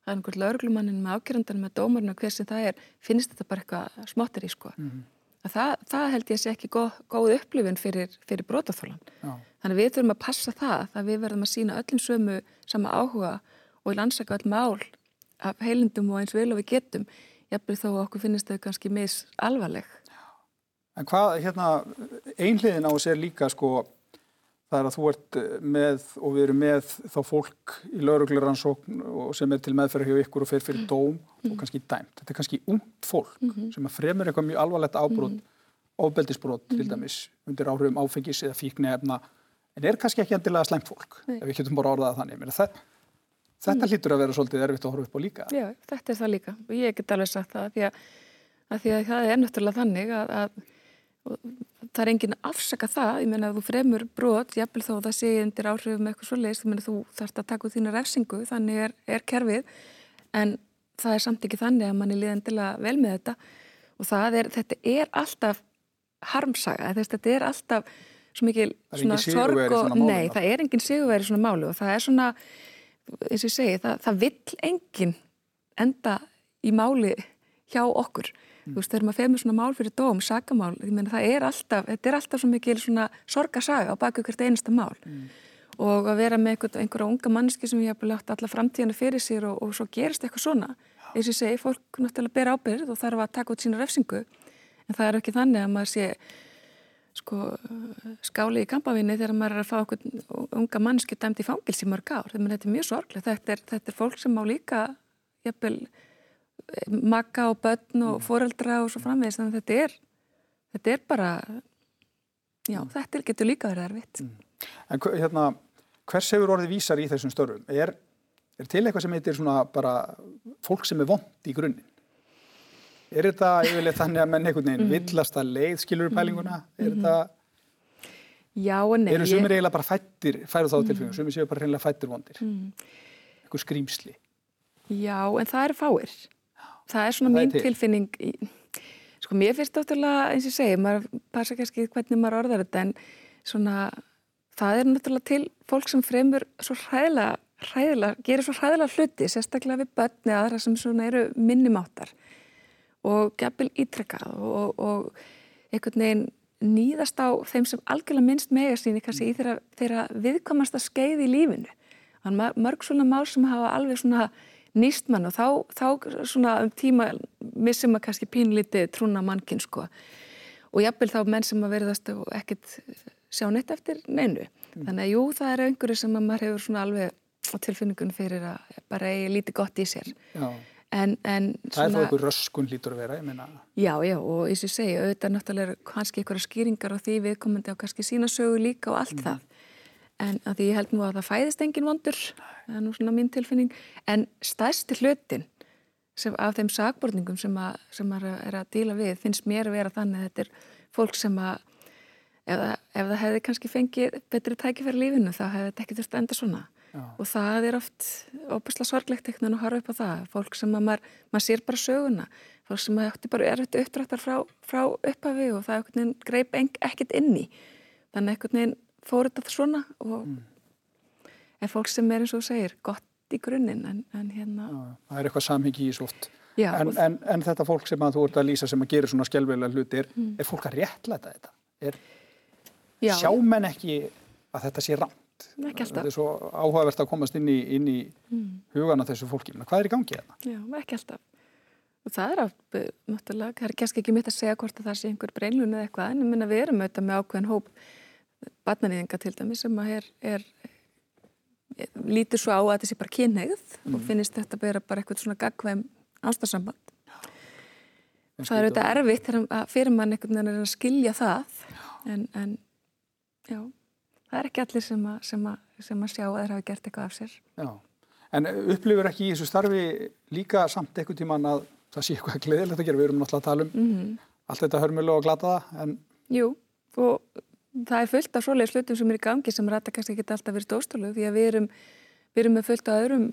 S2: að einhvern lauruglumannin með ákjöröndan með dómarinn og hver sem það er, finnst þetta bara eitthvað smottir í sko. Mm -hmm. Það, það held ég að sé ekki góð, góð upplifin fyrir, fyrir brótaþólan. Þannig að við þurfum að passa það að við verðum að sína öllum sömu sama áhuga og landsaka öll mál af heilindum og eins vil og við getum. Jafnveg þó okkur finnist þau kannski mis alvarleg.
S1: En hvað, hérna, einhliðin á er líka sko Það er að þú ert eh, með og við erum með þá fólk í laurugluransókn sem er til meðferð hjá ykkur og fer fyrir dóm og mhm. kannski dæmt. Þetta er kannski ungt fólk mm -hmm. sem að fremur eitthvað mjög alvarlegt ábrót, mm -hmm. ofbeldisbrót til mhm. dæmis undir áhrifum áfengis eða fíkni efna en er kannski ekki endilega slengt fólk Nei. ef við getum bara orðað þannig. Það, þetta mm. hlýtur að vera svolítið erfitt að horfa upp á líka.
S2: Já, þetta er það líka og ég get alveg sagt það að því að, að, því að það er náttúrulega þannig að, að það er enginn að afsaka það, ég menna að þú fremur brot, jafnvel þó það sé undir áhrifum eitthvað svo leiðist, þú þarfst að taka út þína refsingu, þannig er, er kerfið. En það er samt ekki þannig að mann er liðan til að vel með þetta. Og það er, þetta er alltaf harmsaga, þetta er alltaf svo mikil svona sorg og nei, það er enginn sigurveri svona málu og það er svona, eins og ég segi, það, það vill enginn enda í máli hjá okkur. Þú veist, þegar maður fegur með svona mál fyrir dóm, sagamál, ég meina það er alltaf, þetta er alltaf svo mikil svona sorgasaga á baku hvert einasta mál mm. og að vera með einhver, einhverja unga manneski sem ég hef látt alla framtíðana fyrir sér og, og svo gerist eitthvað svona. Eins og ég segi, fólk náttúrulega ber ábyrð og þarf að taka út sína refsingu en það er ekki þannig að maður sé sko skáli í kampavinni þegar maður er að fá okkur unga manneski dæmt í fangils í mörg ár. Þetta er mjög sorglega, þetta er, þetta er fólk sem má líka jafnvel makka og börn og mm. foreldra og svo framvegist þannig að þetta er þetta er bara já, mm. þetta getur líka verið erfitt mm.
S1: En hérna, hvers hefur orðið vísar í þessum störfum? Er, er til eitthvað sem heitir svona bara fólk sem er vond í grunninn? Er þetta yfirlega þannig að menn einhvern veginn [laughs] mm. villast að leið skilur pælinguna? Er
S2: þetta Já og nei
S1: Eru sumir eiginlega bara fættir, færu þá tilfengum sumir séu bara reynilega fættir vondir eitthvað skrýmsli
S2: Já, en það eru fáir það er svona það mín er tilfinning í, sko mér finnst náttúrulega eins og segi, maður passa kannski hvernig maður orðar þetta en svona það er náttúrulega til fólk sem fremur svo hræðilega, hræðilega gerir svo hræðilega hluti, sérstaklega við börni aðra sem svona eru minnumáttar og gefil ítrekkað og, og einhvern veginn nýðast á þeim sem algjörlega minnst mega síni kannski í þeirra, þeirra viðkomasta skeið í lífinu. Þannig mörg svona mál sem hafa alveg svona nýst mann og þá, þá svona um tíma missum maður kannski pínlítið trúna mannkinn sko og jafnvel þá menn sem að verðast og ekkert sjá neitt eftir neinu. Mm. Þannig að jú, það er einhverju sem maður hefur svona alveg á tilfinningun fyrir að bara eigi lítið gott í sér. En, en
S1: það svona, er þá einhver röskun lítur að vera, ég meina.
S2: Já, já, og eins og ég segi, auðvitað náttúrulega er kannski einhverja skýringar á því viðkomandi á kannski sína sögu líka og allt mm. það en að því ég held nú að það fæðist engin vondur, það er nú svona mín tilfinning, en stærsti hlutin sem, af þeim sagborningum sem, að, sem að er að díla við finnst mér að vera þannig að þetta er fólk sem að ef, ef það hefði kannski fengið betri tækifæri lífinu þá hefði þetta ekki þurft að enda svona. Já. og það er oft óbúslega sorglegt ekkert að horfa upp á það, fólk sem að maður, maður sér bara söguna, fólk sem að eftir bara erfitt uppdrættar frá, frá upphafi og það greip ekkert inn í. Þannig ekkert fór þetta svona og mm. Er fólk sem er eins og segir gott í grunninn en, en hérna
S1: Já, það er eitthvað samhengi í svoft en, en, en þetta fólk sem að þú ert að lýsa sem að gera svona skjálfilega hluti er, mm. er fólk að réttlæta þetta? Er, sjá menn ekki að þetta sé rámt þetta er svo áhugavert að komast inn í, inn í mm. hugana þessu fólki. Hvað er í gangi þetta?
S2: Já, ekki alltaf. Og það er að, náttúrulega, það er kannski ekki mitt að segja hvort að það sé einhver breinlun eða eitthvað en ég minna við erum auðvitað með ákveðin hóp barnanýðinga til dæmis sem er, er lítur svo á að þetta sé bara kynneigð mm. og finnist þetta vera bara eitthvað svona gagvæm ástarsamband. Það er auðvitað erfitt fyrir mann einhvern veginn að skilja það en, en já, það er ekki allir sem að, sem að, sem að sjá að þeir hafa gert eitthvað af sér.
S1: Já, en upplifur ekki í þessu starfi líka samt eitthvað tíman að það sé eitthvað gleðilegt að gera, við erum náttúrulega að tala um mm -hmm. allt þetta hörmulega og glata það en...
S2: Jú, og það er fullt af svoleiðis hlutum sem er í gangi sem rætta kannski ekki alltaf verið stóðstólu því að við erum, við erum með fullt af öðrum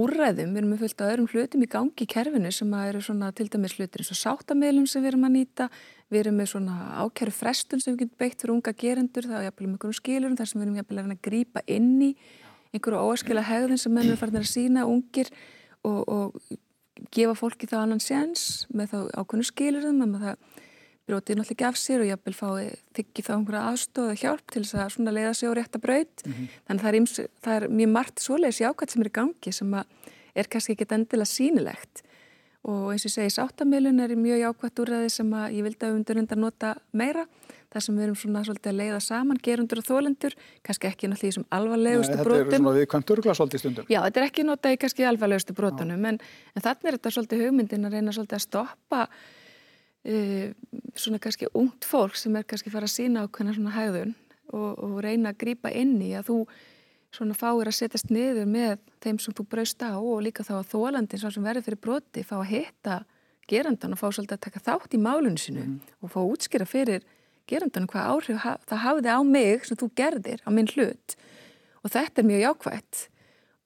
S2: úrræðum, við erum með fullt af öðrum hlutum í gangi í kerfinu sem eru svona til dæmis hlutir eins og sáttameilum sem við erum að nýta. Við erum með svona ákjæru frestun sem við getum beitt fyrir unga gerendur, það er jafnvel um einhverjum skilurum þar sem við erum jafnvel að grípa inn í einhverju óaskila hegðun sem mennur farin að sína ungir og, og gefa fólki þá annan séns með þá ákveðnu skilurum með það brotið náttúrulega ekki af sér og jafnvel fái þykki þá einhverja aðstóð og hjálp til þess að svona leiða sig á rétta braut mm -hmm. þannig það er, ims, það er mjög margt svoleiðis jákvæmt sem er í gangi sem er kannski ekki endilega sínilegt og eins og ég segi sáttamilun er mjög jákvæmt úrræði sem ég vildi að undur undan nota meira þar sem við erum svona svolítið að leiða saman gerundur og þólendur, kannski ekki náttúrulega í þessum alvarlegustu Nei, brotum.
S1: Þetta er svona viðkvæmt örgla svolítið stundum.
S2: Já, þetta er ekki notað í kannski alvarlegustu brotunum en, en þannig er þetta svolítið hugmyndin að reyna svolítið að stoppa uh, svona kannski ungt fólk sem er kannski fara að sína ákveðna svona hægðun og, og reyna að grýpa inn í að þú svona fáir að setjast niður með þeim sem þú braust á og líka þá að þólandin sem verður fyrir broti fá að hitta gerandan og fá svolítið að taka þátt í málunum sinu mm. og fá að útskýra fyrir gerandan hvað áhrif það hafiði á mig sem þú gerðir á minn hlut. Og þetta er mjög jákvægt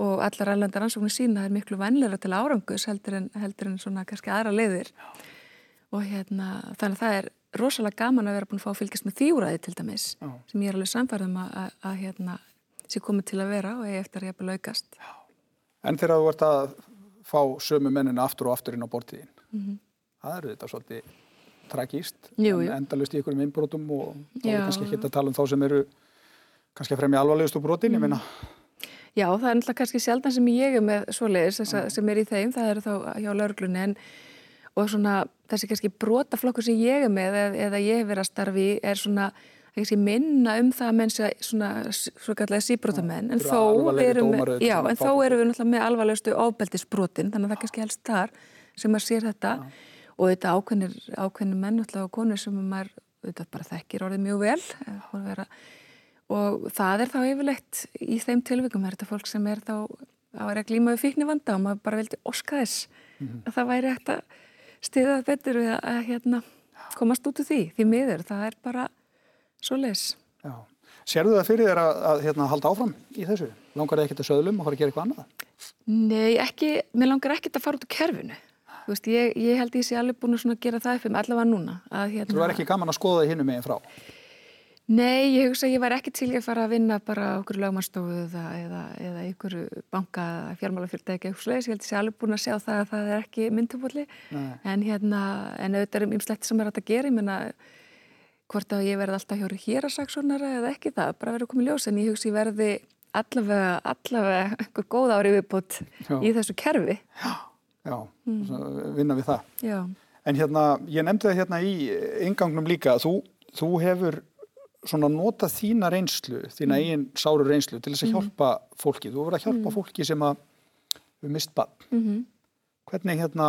S2: og allar allandar ansóknir sína er miklu vennleira til árangus heldur en, heldur en svona kannski aðra leiðir. Já og hérna þannig að það er rosalega gaman að vera búin að fá að fylgjast með þýjúraði til dæmis Já. sem ég er alveg samfærðum að, að, að hérna sé komið til að vera og ég eftir að ég búin að aukast Já.
S1: En þegar þú ert að fá sömu mennina aftur og aftur inn á bortíðin mm -hmm. það eru þetta svolítið tragíst, endalust í ykkurum innbrotum og þá er kannski ekki að tala um þá sem eru kannski að fremja alvarlegustu brotin, mm. ég meina
S2: Já, það er náttúrulega kannski sjaldan sem ég er með svoleiðis sem er í þeim, það eru þá hjá lauruglunni en og svona þessi kannski brotaflokkur sem ég er með eða, eða ég hef verið að starfi er svona minna um það að menn sé svona svo kallega síbrotamenn en þó erum við, já, en þó erum við náttúrulega með alvarlegustu ofbeldisbrotin þannig að það kannski helst þar sem maður sér þetta já. og þetta ákveðnir, ákveðnir menn og konur sem maður þetta bara þekkir orðið mjög vel vera, og það er þá yfirleitt í þeim tilvikum er þetta fólk sem er þá að vera glíma við fíkni vanda og maður bara vildi oska þess mm -hmm. að það væri eftir að stiðað betur við að, hérna, komast út úr því, því miður, það er bara svo les. Já.
S1: Serðu það fyrir þér að, að hérna, halda áfram í þessu? Langar það ekkert að söðlum og fara að gera eitthvað annað?
S2: Nei, ekki, mér langar ekkert að fara út úr kerfinu. Veist, ég, ég held ég sé alveg búin að gera það upp um allavega núna.
S1: Að, hérna, Þú er ekki gaman að skoða það hinnum meginn frá?
S2: Nei, ég hugsa að ég var ekki til að fara að vinna bara okkur lögmannstofu eða, eða, eða ykkur banka fjármálafyrirtæki eitthvað sluðis, ég held að ég sé alveg búin að sjá það að það er ekki myndubóli en hérna, en auðvitað er ymslegt sem er að gera, ég menna hvort að ég verði alltaf hjóri hér að saksónara eða ekki það, bara verður komið ljós. En ég hugsa ég verði allavega allavega einhver góð ári viðbútt í þessu kerfi.
S1: Já, já, mm. vinna við það.
S2: Já.
S1: En hérna, ég nefndi það hérna í svona nota þína reynslu, þína mm. eigin sáru reynslu til þess að mm. hjálpa fólki. Þú verður að hjálpa mm. fólki sem að við mist bann. -hmm. Hvernig hérna,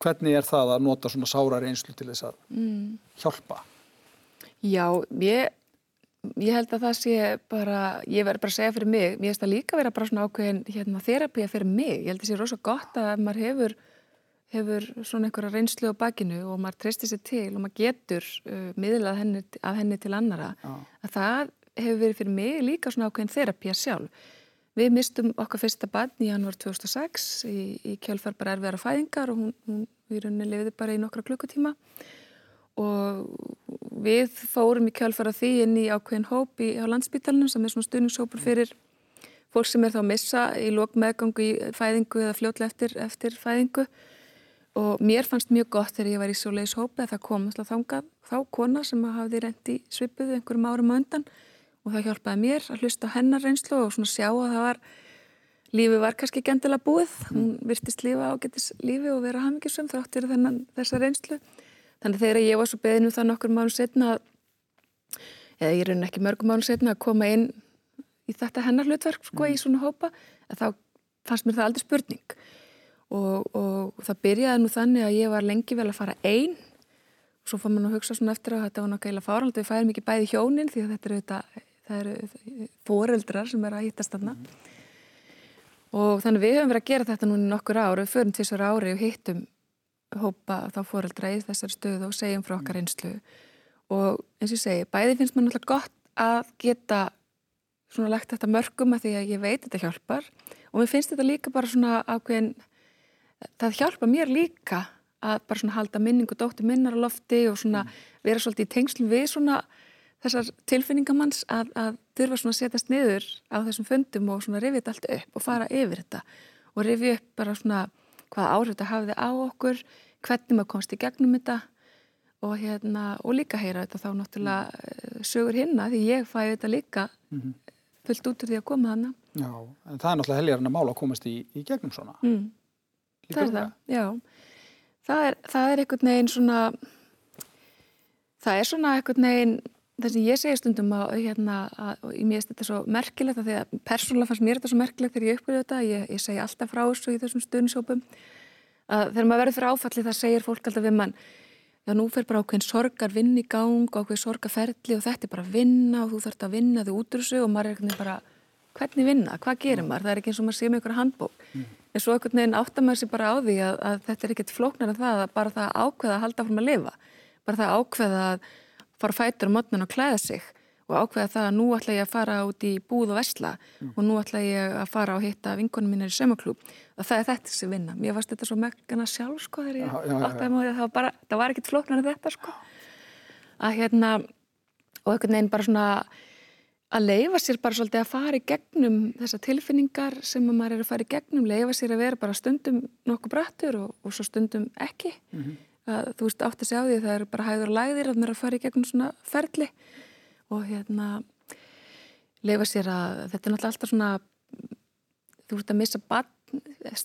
S1: hvernig er það að nota svona sára reynslu til þess að mm. hjálpa?
S2: Já, ég, ég held að það sé bara, ég verður bara að segja fyrir mig, mér finnst það líka að vera bara svona ákveðin hérna þerapía fyrir mig. Ég held að það sé rosa gott að maður hefur hefur svona einhverja reynslu á bakinu og maður treystir sér til og maður getur uh, miðlað henni, af henni til annara Já. að það hefur verið fyrir mig líka svona ákveðin þerapía sjálf. Við mistum okkar fyrsta barn í janúar 2006 í, í kjálfar bara erfiðara fæðingar og hún, hún við rauninni lifiði bara í nokkra klukkutíma. Og við fórum í kjálfara því inn í ákveðin hóp í, á landsbítalunum sem er svona stuðningshópur fyrir fólk sem er þá að missa í lók meðgangu í fæðingu eða fljótlega eftir, eftir fæðingu og mér fannst mjög gott þegar ég var í svoleiðis hópa að það kom alltaf þangað þá kona sem hafði reyndi svipuðu einhverjum árum á undan. Og það hjálpaði mér að hlusta hennar reynslu og svona sjá að það var lífi var kannski gendilega búið. Hún virtist lífa á getis lífi og vera hafmyggisum þáttir þennan þessa reynslu. Þannig þegar ég var svo beðinu það nokkur mánu setna eða ég raun ekki mörgum mánu setna að koma inn í þetta hennar hlutverk sko mm. í svona hópa þá fannst mér það aldrei spurning og, og það byrjaði nú þannig að ég var lengi vel að fara einn og svo fór maður að hugsa svona eftir að þetta var náttúrulega fárald við fæðum ekki bæði hjónin því að þetta eru þetta, það eru fóreldrar sem er að hittast þarna. Mm. og þannig við höfum verið að gera þetta núni nokkur ári, við förum til þessar ári og hittum hópa þá fóreldra í þessari stöðu og segjum frá okkar einslu og eins og ég segi, bæði finnst mér náttúrulega gott að geta svona lagt þetta mörgum að því að ég veit þetta hjálpar. Og mér finnst þetta líka bara svona ákveðin það hjálpa mér líka að bara svona halda minningu dóttir minnar á lofti og svona vera svolítið í tengslum við svona þessar tilfinningamanns að, að þurfa svona að setjast niður á þessum fundum og svona rifja þetta allt upp og fara yfir þetta og rifja upp bara svona hvaða áhrif þetta hafði á okkur, hvernig maður komst í gegnum þetta og, hérna, og líka heyra þetta þá náttúrulega mm. sögur hinna því ég fæði þetta líka mm -hmm. fullt út úr því að koma þannig.
S1: Já, en það er náttúrulega helgarinn að mála að komast í, í gegnum svona. Mm.
S2: Það er það, já. Það er, það er einhvern veginn svona, það er svona einhvern veginn það sem ég segja stundum að, hérna, að, og ég veist þetta svo merkilegt því að persónulega fannst mér þetta svo merkilegt þegar ég uppgöðu þetta, ég, ég segja alltaf frá þessu í þessum stuðnisópum að þegar maður verður fyrir áfalli það segir fólk alltaf við mann já nú fer bara ákveðin sorgar vinn í gang ákveðin sorgarferðli og þetta er bara að vinna og þú þarfst að vinna þig út úr þessu og maður er eitthvað bara hvernig vinna, hvað gerir maður, það er ekki eins og maður sé með einhverja handbók. Mm. en svo einhvern veginn áttar maður sér bara á því að, að þetta er ekkert flóknar en það að bara það ákveða að halda frum að lifa. Bara það ákveða að fara fætur á mótnan og klæða sig og ákveða það að nú ætla ég að fara út í búð og vesla mm. og nú ætla ég að fara og hitta vinkonum mínar í sömaklúb og það er þetta sem vinna. Mér varst þetta svo meggana sjálf sko þegar ég átti að það var bara, það var ekkit flóknar en þetta sko. Að hérna og einhvern veginn bara svona að leifa sér bara svolítið að fara í gegnum þessa tilfinningar sem maður er að fara í gegnum, leifa sér að vera bara stundum nokkuð brattur og, og svo stundum ekki. Mm -hmm að þú veist átt að segja á því það eru bara hæður og læðir að mér að fara í gegnum svona ferli. Og hérna leifa sér að þetta er náttúrulega alltaf svona þú ert að missa barn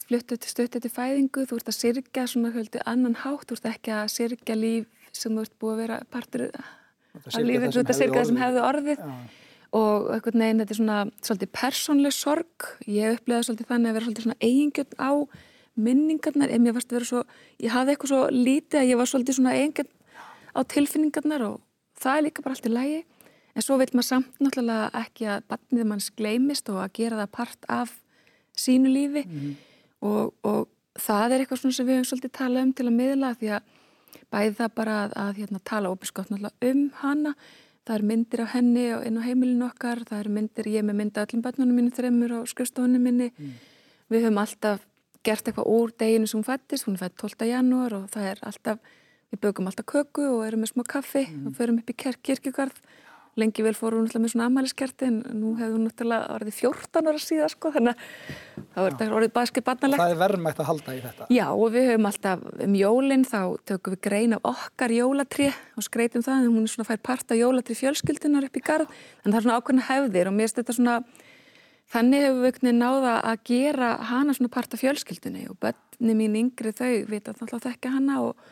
S2: fluttu til stöttu til fæðingu þú ert að sirkja svona höldu annan hátt þú ert ekki að sirkja líf sem þú ert búið að vera partur af lífið, þú ert að sirkja það sem hefðu orðið. Ja. Og eitthvað neginn þetta er svona svolítið persónleg sorg. Ég upplegaði svolítið þannig að vera svolítið svona eigingjöld á minningarnar, en mér varst að vera svo ég hafði eitthvað svo lítið að ég var svolítið svona eigin á tilfinningarnar og það er líka bara allt í lægi en svo vil maður samt náttúrulega ekki að barnið manns gleimist og að gera það part af sínu lífi. Mm -hmm. og, og það er eitthvað svona sem við höfum svolítið talað um til að miðla því að bæði það bara að, að hérna, tala opiskott náttúrulega um hana það er myndir af henni inn á heimilinu okkar það er myndir, ég með mynda öllum barnunum mínu þreymur og skrifstofunum minni mm. við höfum alltaf gert eitthvað úr deginu sem hún fættist, hún fætt 12. janúar og það er alltaf, við bögum alltaf köku og erum með smá kaffi mm. og förum upp í kirkjugarð lengi vel fórum hún alltaf með svona amæliskerti en nú hefur hún náttúrulega orðið 14 ára síðan sko þannig að það verður orðið baskið barnalegt.
S1: Það er verðmægt að halda í þetta.
S2: Já og við höfum alltaf um jólinn þá tökum við grein af okkar jólatri og skreitum það en hún er svona fær part af jólatri fjölskyldunar upp í garð en það er svona ákveðna hefðir og mér finnst þetta svona Þannig hefur við náða að gera hana svona part af fjölskyldunni og bönni mín yngri þau vita alltaf þekka hana og,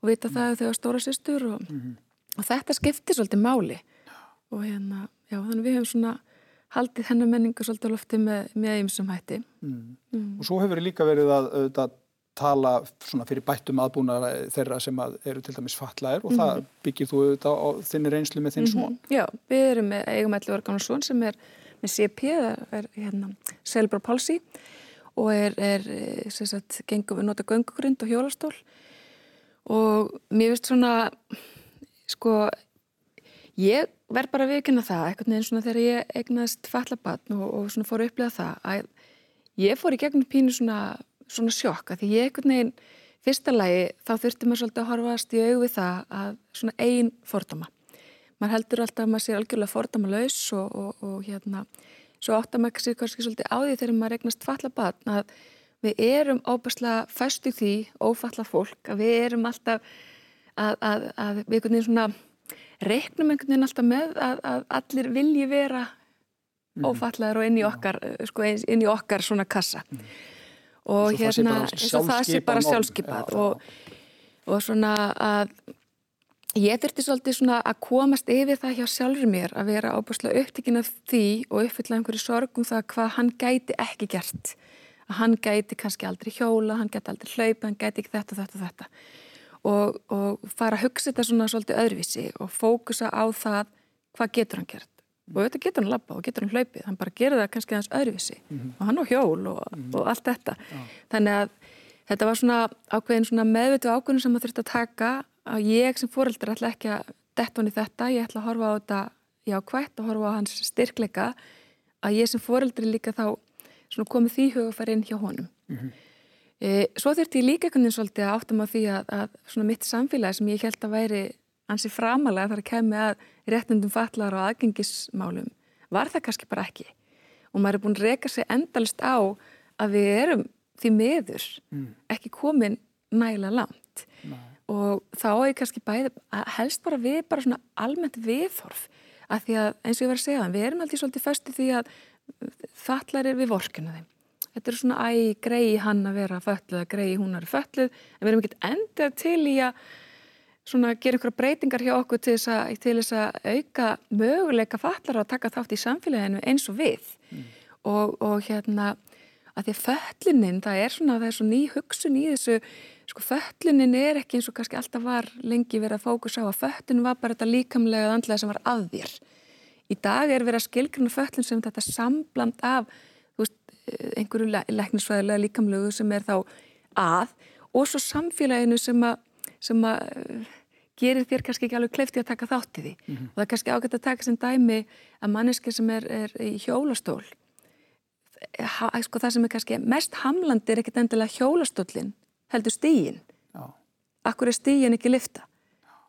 S2: og vita það þau á stóra sýstur og, mm -hmm. og þetta skiptir svolítið máli og hérna, já þannig við hefum svona haldið hennar menningu svolítið lofti með, með einsum hætti. Mm.
S1: Mm. Og svo hefur við líka verið að, að tala svona fyrir bættum aðbúna þeirra sem að eru til dæmis fatlaðir og -hmm. það byggir þú auðvitað á þinni reynslu með þinn -hmm. svon.
S2: Já, við erum með eigum elli organarsvon sem er með CP, það er hérna, cerebral palsy og er, er sagt, gengum, við nota göngugrind og hjólastól og mér finnst svona sko ég verð bara að vikina það eitthvað neins svona þegar ég egnaðist fallabatn og, og svona fór að upplega það að ég fór í gegnum pínu svona, svona sjokk að því ég eitthvað neginn fyrsta lagi þá þurfti maður svolítið að horfast í auðu við það að svona einn fordama maður heldur alltaf að maður sé algjörlega fordama laus og, og, og hérna svo áttar maður sér kannski svolítið á því þegar maður regnast falla batn að við erum óbærslega fæstu því ófalla fólk að við erum alltaf að, að, að við einhvern veginn svona reiknum einhvern veginn alltaf með að, að allir vilji vera mm. ófallaður og inn í okkar sko, inn í okkar svona kassa mm. og hérna eins og það sé bara sjálfskeipað og, og svona að Ég þurfti svolítið svona að komast yfir það hjá sjálfur mér að vera ábúrslega upptikinn af því og uppfylla einhverju sorgum það hvað hann gæti ekki gert. Að hann gæti kannski aldrei hjóla, hann gæti aldrei hlaupa, hann gæti ekki þetta, þetta, þetta. Og, og fara að hugsa þetta svona svolítið öðruvísi og fókusa á það hvað getur hann gert. Og þetta getur hann lappa og getur hann hlaupið, hann bara gerir það kannski aðeins öðruvísi mm -hmm. og hann á hjól og, mm -hmm. og allt þetta. Ja. Þannig að þetta var svona ákveðin svona meðveitu ákveðin sem maður þurfti að taka að ég sem fóreldur ætla ekki að detta hann í þetta, ég ætla að horfa á þetta jákvægt og horfa á hans styrkleika að ég sem fóreldri líka þá komið því hugafæri inn hjá honum. Mm -hmm. E, svo þurfti ég líka einhvern veginn svolítið að áttum á því að, að mitt samfélagi sem ég held að væri ansi framalega þar að kemi að réttundum fallar og aðgengismálum var það kannski bara ekki. Og maður er búin að reyka sig endalist á að við erum því meður mm. ekki komin nægilega langt. Nei. Og þá er kannski bæði helst bara við bara svona almennt viðhorf að því að eins og ég var að segja það, við erum alltaf svolítið festi því að fallar er við vorkinu þeim. Þetta er svona æg, grei hann að vera fölluð, grei hún að vera fölluð, en við erum ekkert endað til í að svona gera einhverja breytingar hjá okkur til þess að, til þess að auka möguleika fallar að taka þátt í samfélaginu eins og við. Mm. Og, og hérna, að því að föllunin, það er svona, það er svona ný hugsun í þessu, sko föllunin er ekki eins og kannski alltaf var lengi verið að fókus á að föllun var bara þetta líkamlega andlega sem var að þér Í dag er verið að skilgruna föllin sem þetta sambland af einhverju le leknisfæðilega líkamlegu sem er þá að og svo samfélaginu sem að, sem að uh, gerir þér kannski ekki alveg kleifti að taka þátt í því. Mm -hmm. Og það er kannski ágætt að taka sem dæmi að manneski sem er, er í hjólastól, ha, sko, það sem er kannski mest hamlandi er ekkit endilega hjólastólinn, heldur stígin. Akkur er stígin ekki lifta?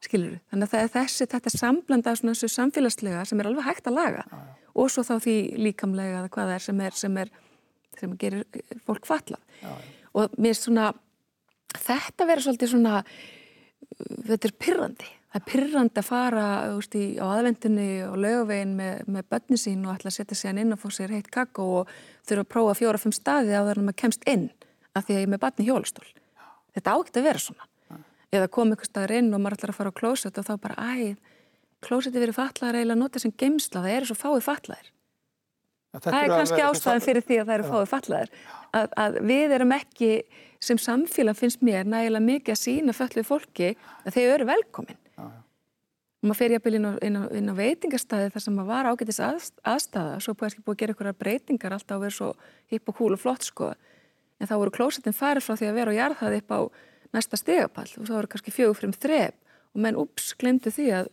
S2: skilur við. Þannig að það er þessi, þetta samblanda svona þessu samfélagslega sem er alveg hægt að laga já. og svo þá því líkamlega hvað það er sem er, sem er, sem gerir fólk fallað. Já, og mér er svona, þetta verður svolítið svona, þetta er pyrrandi. Það er pyrrandi að fara veist, í, á aðvendinni og lögavegin með, með börni sín og ætla að setja hann inn og fá sér heitt kakko og þurfa að prófa fjóra-fimm staði á þar að maður kemst inn af því að ég er með barni hjólastól. Þetta ágætt að vera svona eða kom einhver staðar inn og maður ætlar að fara á klósett og þá bara, æ, klósetti verið fatlaðar eiginlega að nota sem geimsla, það eru svo fáið fatlaðir. Það er kannski ástæðan fyrir því að það eru fáið fatlaðir. Að, að við erum ekki, sem samfélag finnst mér nægilega mikið að sína fölluð fólki að þeir eru velkomin. Já, já. Og maður fer jafnvel inn á, inn á, inn á veitingastæði þar sem maður var ágætis að, aðstæða, svo búið ekki búið að gera einhverja breytingar alltaf að vera svo hipp og húl og flott sko. En þá voru klósettin farið frá því að vera og jarðaði upp á næsta stegapall og þá eru kannski fjögur fyrir um þrep og menn ups, glemdu því að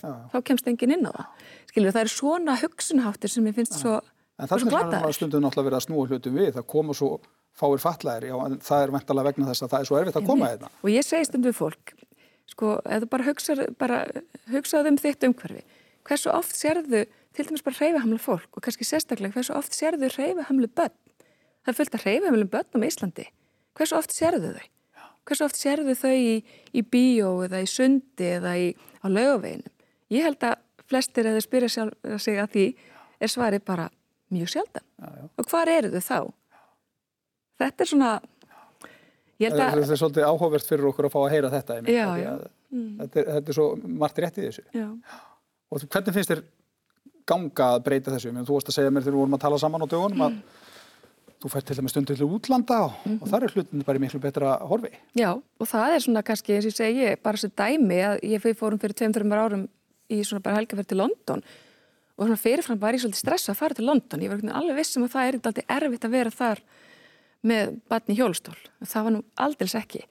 S2: Já. þá kemst engin inn á það. Skilju, það er svona hugsunháttir sem ég finnst Já. svo
S1: En það er svona stundum náttúrulega verið að snúa hlutum við, það koma svo fáir fallæðir, já, en það er veintalega vegna þess að það er svo erfitt að koma þetta.
S2: Og ég segi stundum fólk, sko, ef þú bara hugsaðu hugsa um þitt umhverfi, hversu oft sérðu, til dæmis bara hreyfahamlu fólk og kannski sérstaklega, hversu oft sérðu hreyfahamlu börn? Það er fullt að hreyfahamlu börn á Íslandi. Hversu oft sérðu þau? Hversu oft sérðu þau í, í bíó eða í sundi eða í, á laugaveginum? Ég held að flestir eða spyrja sig að því er svarið bara mjög sjaldan. Já. Og hvar eru þau þá? Þetta er svona...
S1: Þetta er svolítið áhugavert fyrir okkur að fá að heyra þetta.
S2: Já, já.
S1: Mm. Þetta, er, þetta er svo margt rétt í þessu. Já. Og hvernig finnst þér ganga að breyta þessu? Þú varst að segja mér þegar við vorum að tala saman á dögunum að mm þú fær til dæmis stundu til útlanda og, mm -hmm. og þar er hlutin bara miklu betra horfi.
S2: Já, og það er svona kannski, eins og ég segi, bara svo dæmi að ég fyrir fórum fyrir 2-3 árum í svona bara helgaferð til London og svona fyrirfram var ég svolítið stressa að fara til London. Ég var alveg vissum að það er eitthvað erfitt að vera þar með batni hjólstól. Það var nú aldils ekki.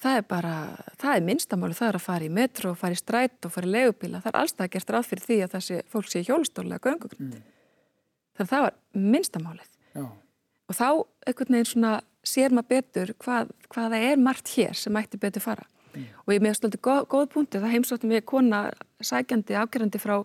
S2: Það er bara, það er minnstamáli, það er að fara í metro, fara í stræt og fara í legubíla. Það er allstað gert ráð fyrir því að þessi fólk sé hjólstólega göngugrind. Mm. Þannig að það var minnstamálið. Já og þá einhvern veginn svona sér maður betur hvað, hvaða er margt hér sem ætti betur fara mm. og ég meðast alltaf góð, góð punkti það heimsóttum við kona sækjandi, afgerandi frá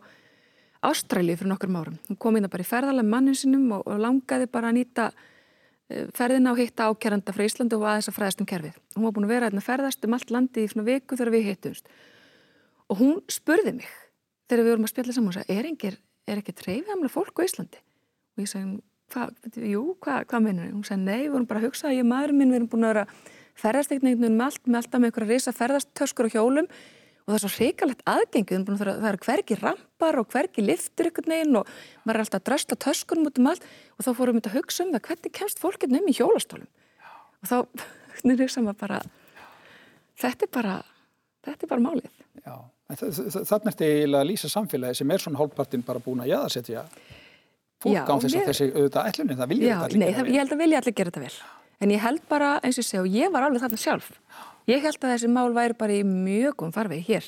S2: Ástrælið fyrir nokkur árum. Hún kom inn að bara í ferðalega mannin sinum og, og langaði bara að nýta uh, ferðina og hitta ákjæranda frá Íslandu og aðeins að fræðast um kerfið. Hún var búin að vera að ferðast um allt landi í svona viku þegar við hittumst. Og hún spurði mig þegar við vorum að spjalla saman og sagði er, er ekki treyfiðamlega fólk á Íslandi? Og ég sagði hva, jú, hvað hva minnur hún sagði, nei, við vorum bara að hugsa að ég maður minn við erum búin að vera ferðastekningnum með allt, með alltaf með einhverja risa ferðastöskur og hjólum og það er svo hrikalegt aðgengið það er hverki rampar og hverki liftur ykkur neginn og maður er alltaf að drösta töskunum út um allt og þá fórum við að hugsa um það hvernig kemst fólkið um í hjólastólum og þá [laughs] hugsa maður bara þetta er bara þetta er bara málið
S1: þannig er þetta eiginlega að lýsa samfélagi sem er svona hálfpartin bara búin að jæðasetja fólk á þess að þessi auðvitað ætlunin, það vilja þetta
S2: gera vel. Ég held að vilja allir gera þetta vel. En ég held bara, eins og ég ég held að þessi mál væri bara í mjög góðum farvegi hér.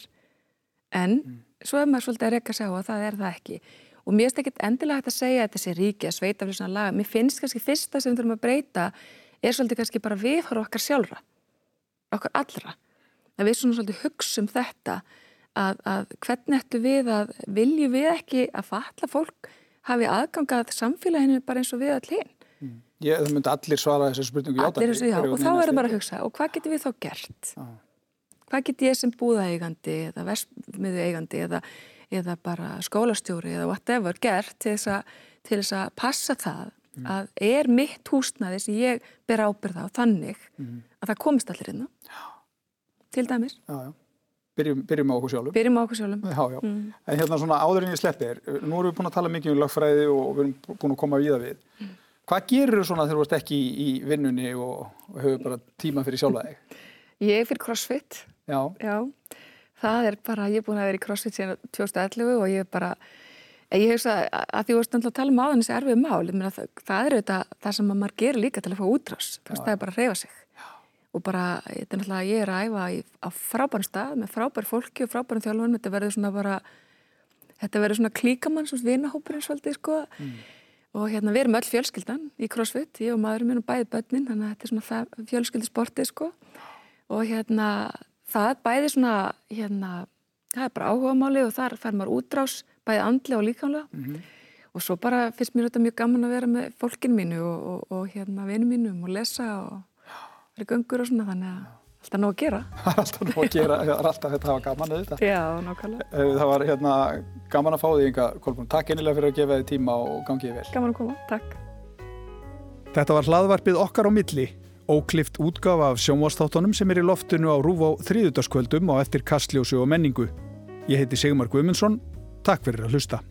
S2: En mm. svo er maður svolítið að reyka að segja að það er það ekki. Og mér finnst ekki endilega hægt að segja að þessi ríki að sveita fyrir svona laga. Mér finnst kannski fyrsta sem við þurfum að breyta er svolítið kannski bara viðhóru okkar sjálfra, okkar allra. Að við svona svolítið hugsaum þetta að, að hvernig ættu við að viljum við ekki að falla fólk hafi aðgangað samfélaginu bara eins og við allir.
S1: Ég, það myndi allir svara þessu spurningu
S2: játa. Já, og þá er það bara að hugsa, og hvað getur við þá gert? Ah. Hvað getur ég sem búðaeigandi eða vestmiðueigandi eða, eða bara skólastjóri eða whatever gert til þess að, til þess að passa það mm. að er mitt húsnaði sem ég ber ábyrða á þannig mm. að það komist allir inn á. Til dæmis.
S1: Já, já. Byrjum, byrjum á okkur sjálfum.
S2: Byrjum á okkur sjálfum.
S1: Já, já. Mm. En hérna svona áður en ég sleppi þér, nú erum við búin að tala mikið um lagfræði og við erum búin að koma við það við. Mm. Hvað gerur þú svona þegar þú ert ekki í, í vinnunni og, og hefur bara tíma fyrir sjálfa þig?
S2: Ég er fyrir crossfit.
S1: Já.
S2: Já. Það er bara, ég er búin að vera í crossfit síðan 2011 og ég er bara, ég hef þess að því þú veist náttúrulega að tala um áðan þessi erfið mál, það, það er auðvitað það sem maður gerir líka til að fá útrás. Það er bara að reyfa sig. Já. Og bara, þetta er náttúrulega, ég er að æfa í, á frábærum stað með frábær fólki og frábærum þjálfun, þetta verður svona bara, þetta verður svona klíkamann, svona vinahópurinn svolítið, sko. Mm og hérna við erum öll fjölskyldan í crossfit, ég og maðurinn minn og bæði börnin, þannig að þetta er svona fjölskyldisporti sko og hérna það bæði svona hérna, það er bara áhuga máli og þar fær maður útrás bæði andlega og líkamlega mm -hmm. og svo bara finnst mér þetta mjög gaman að vera með fólkinu mínu og, og, og hérna vinnu mínum og lesa og vera göngur og svona þannig að alltaf nóg að gera. [laughs]
S1: Er alltaf nóg að gera, er alltaf þetta hafa gaman auðvitað.
S2: Já, nákvæmlega.
S1: Eh, það var hérna gaman að fá því ynga, Kolbrún. Takk einnilega fyrir að gefa þið tíma og gangið vel.
S2: Gaman að koma, takk.
S1: Þetta var hlaðvarpið okkar á milli, óklift útgafa af sjónvastáttunum sem er í loftinu á Rúf á þrýðutaskvöldum og eftir kastljósu og menningu. Ég heiti Sigmar Guimundsson. Takk fyrir að hlusta.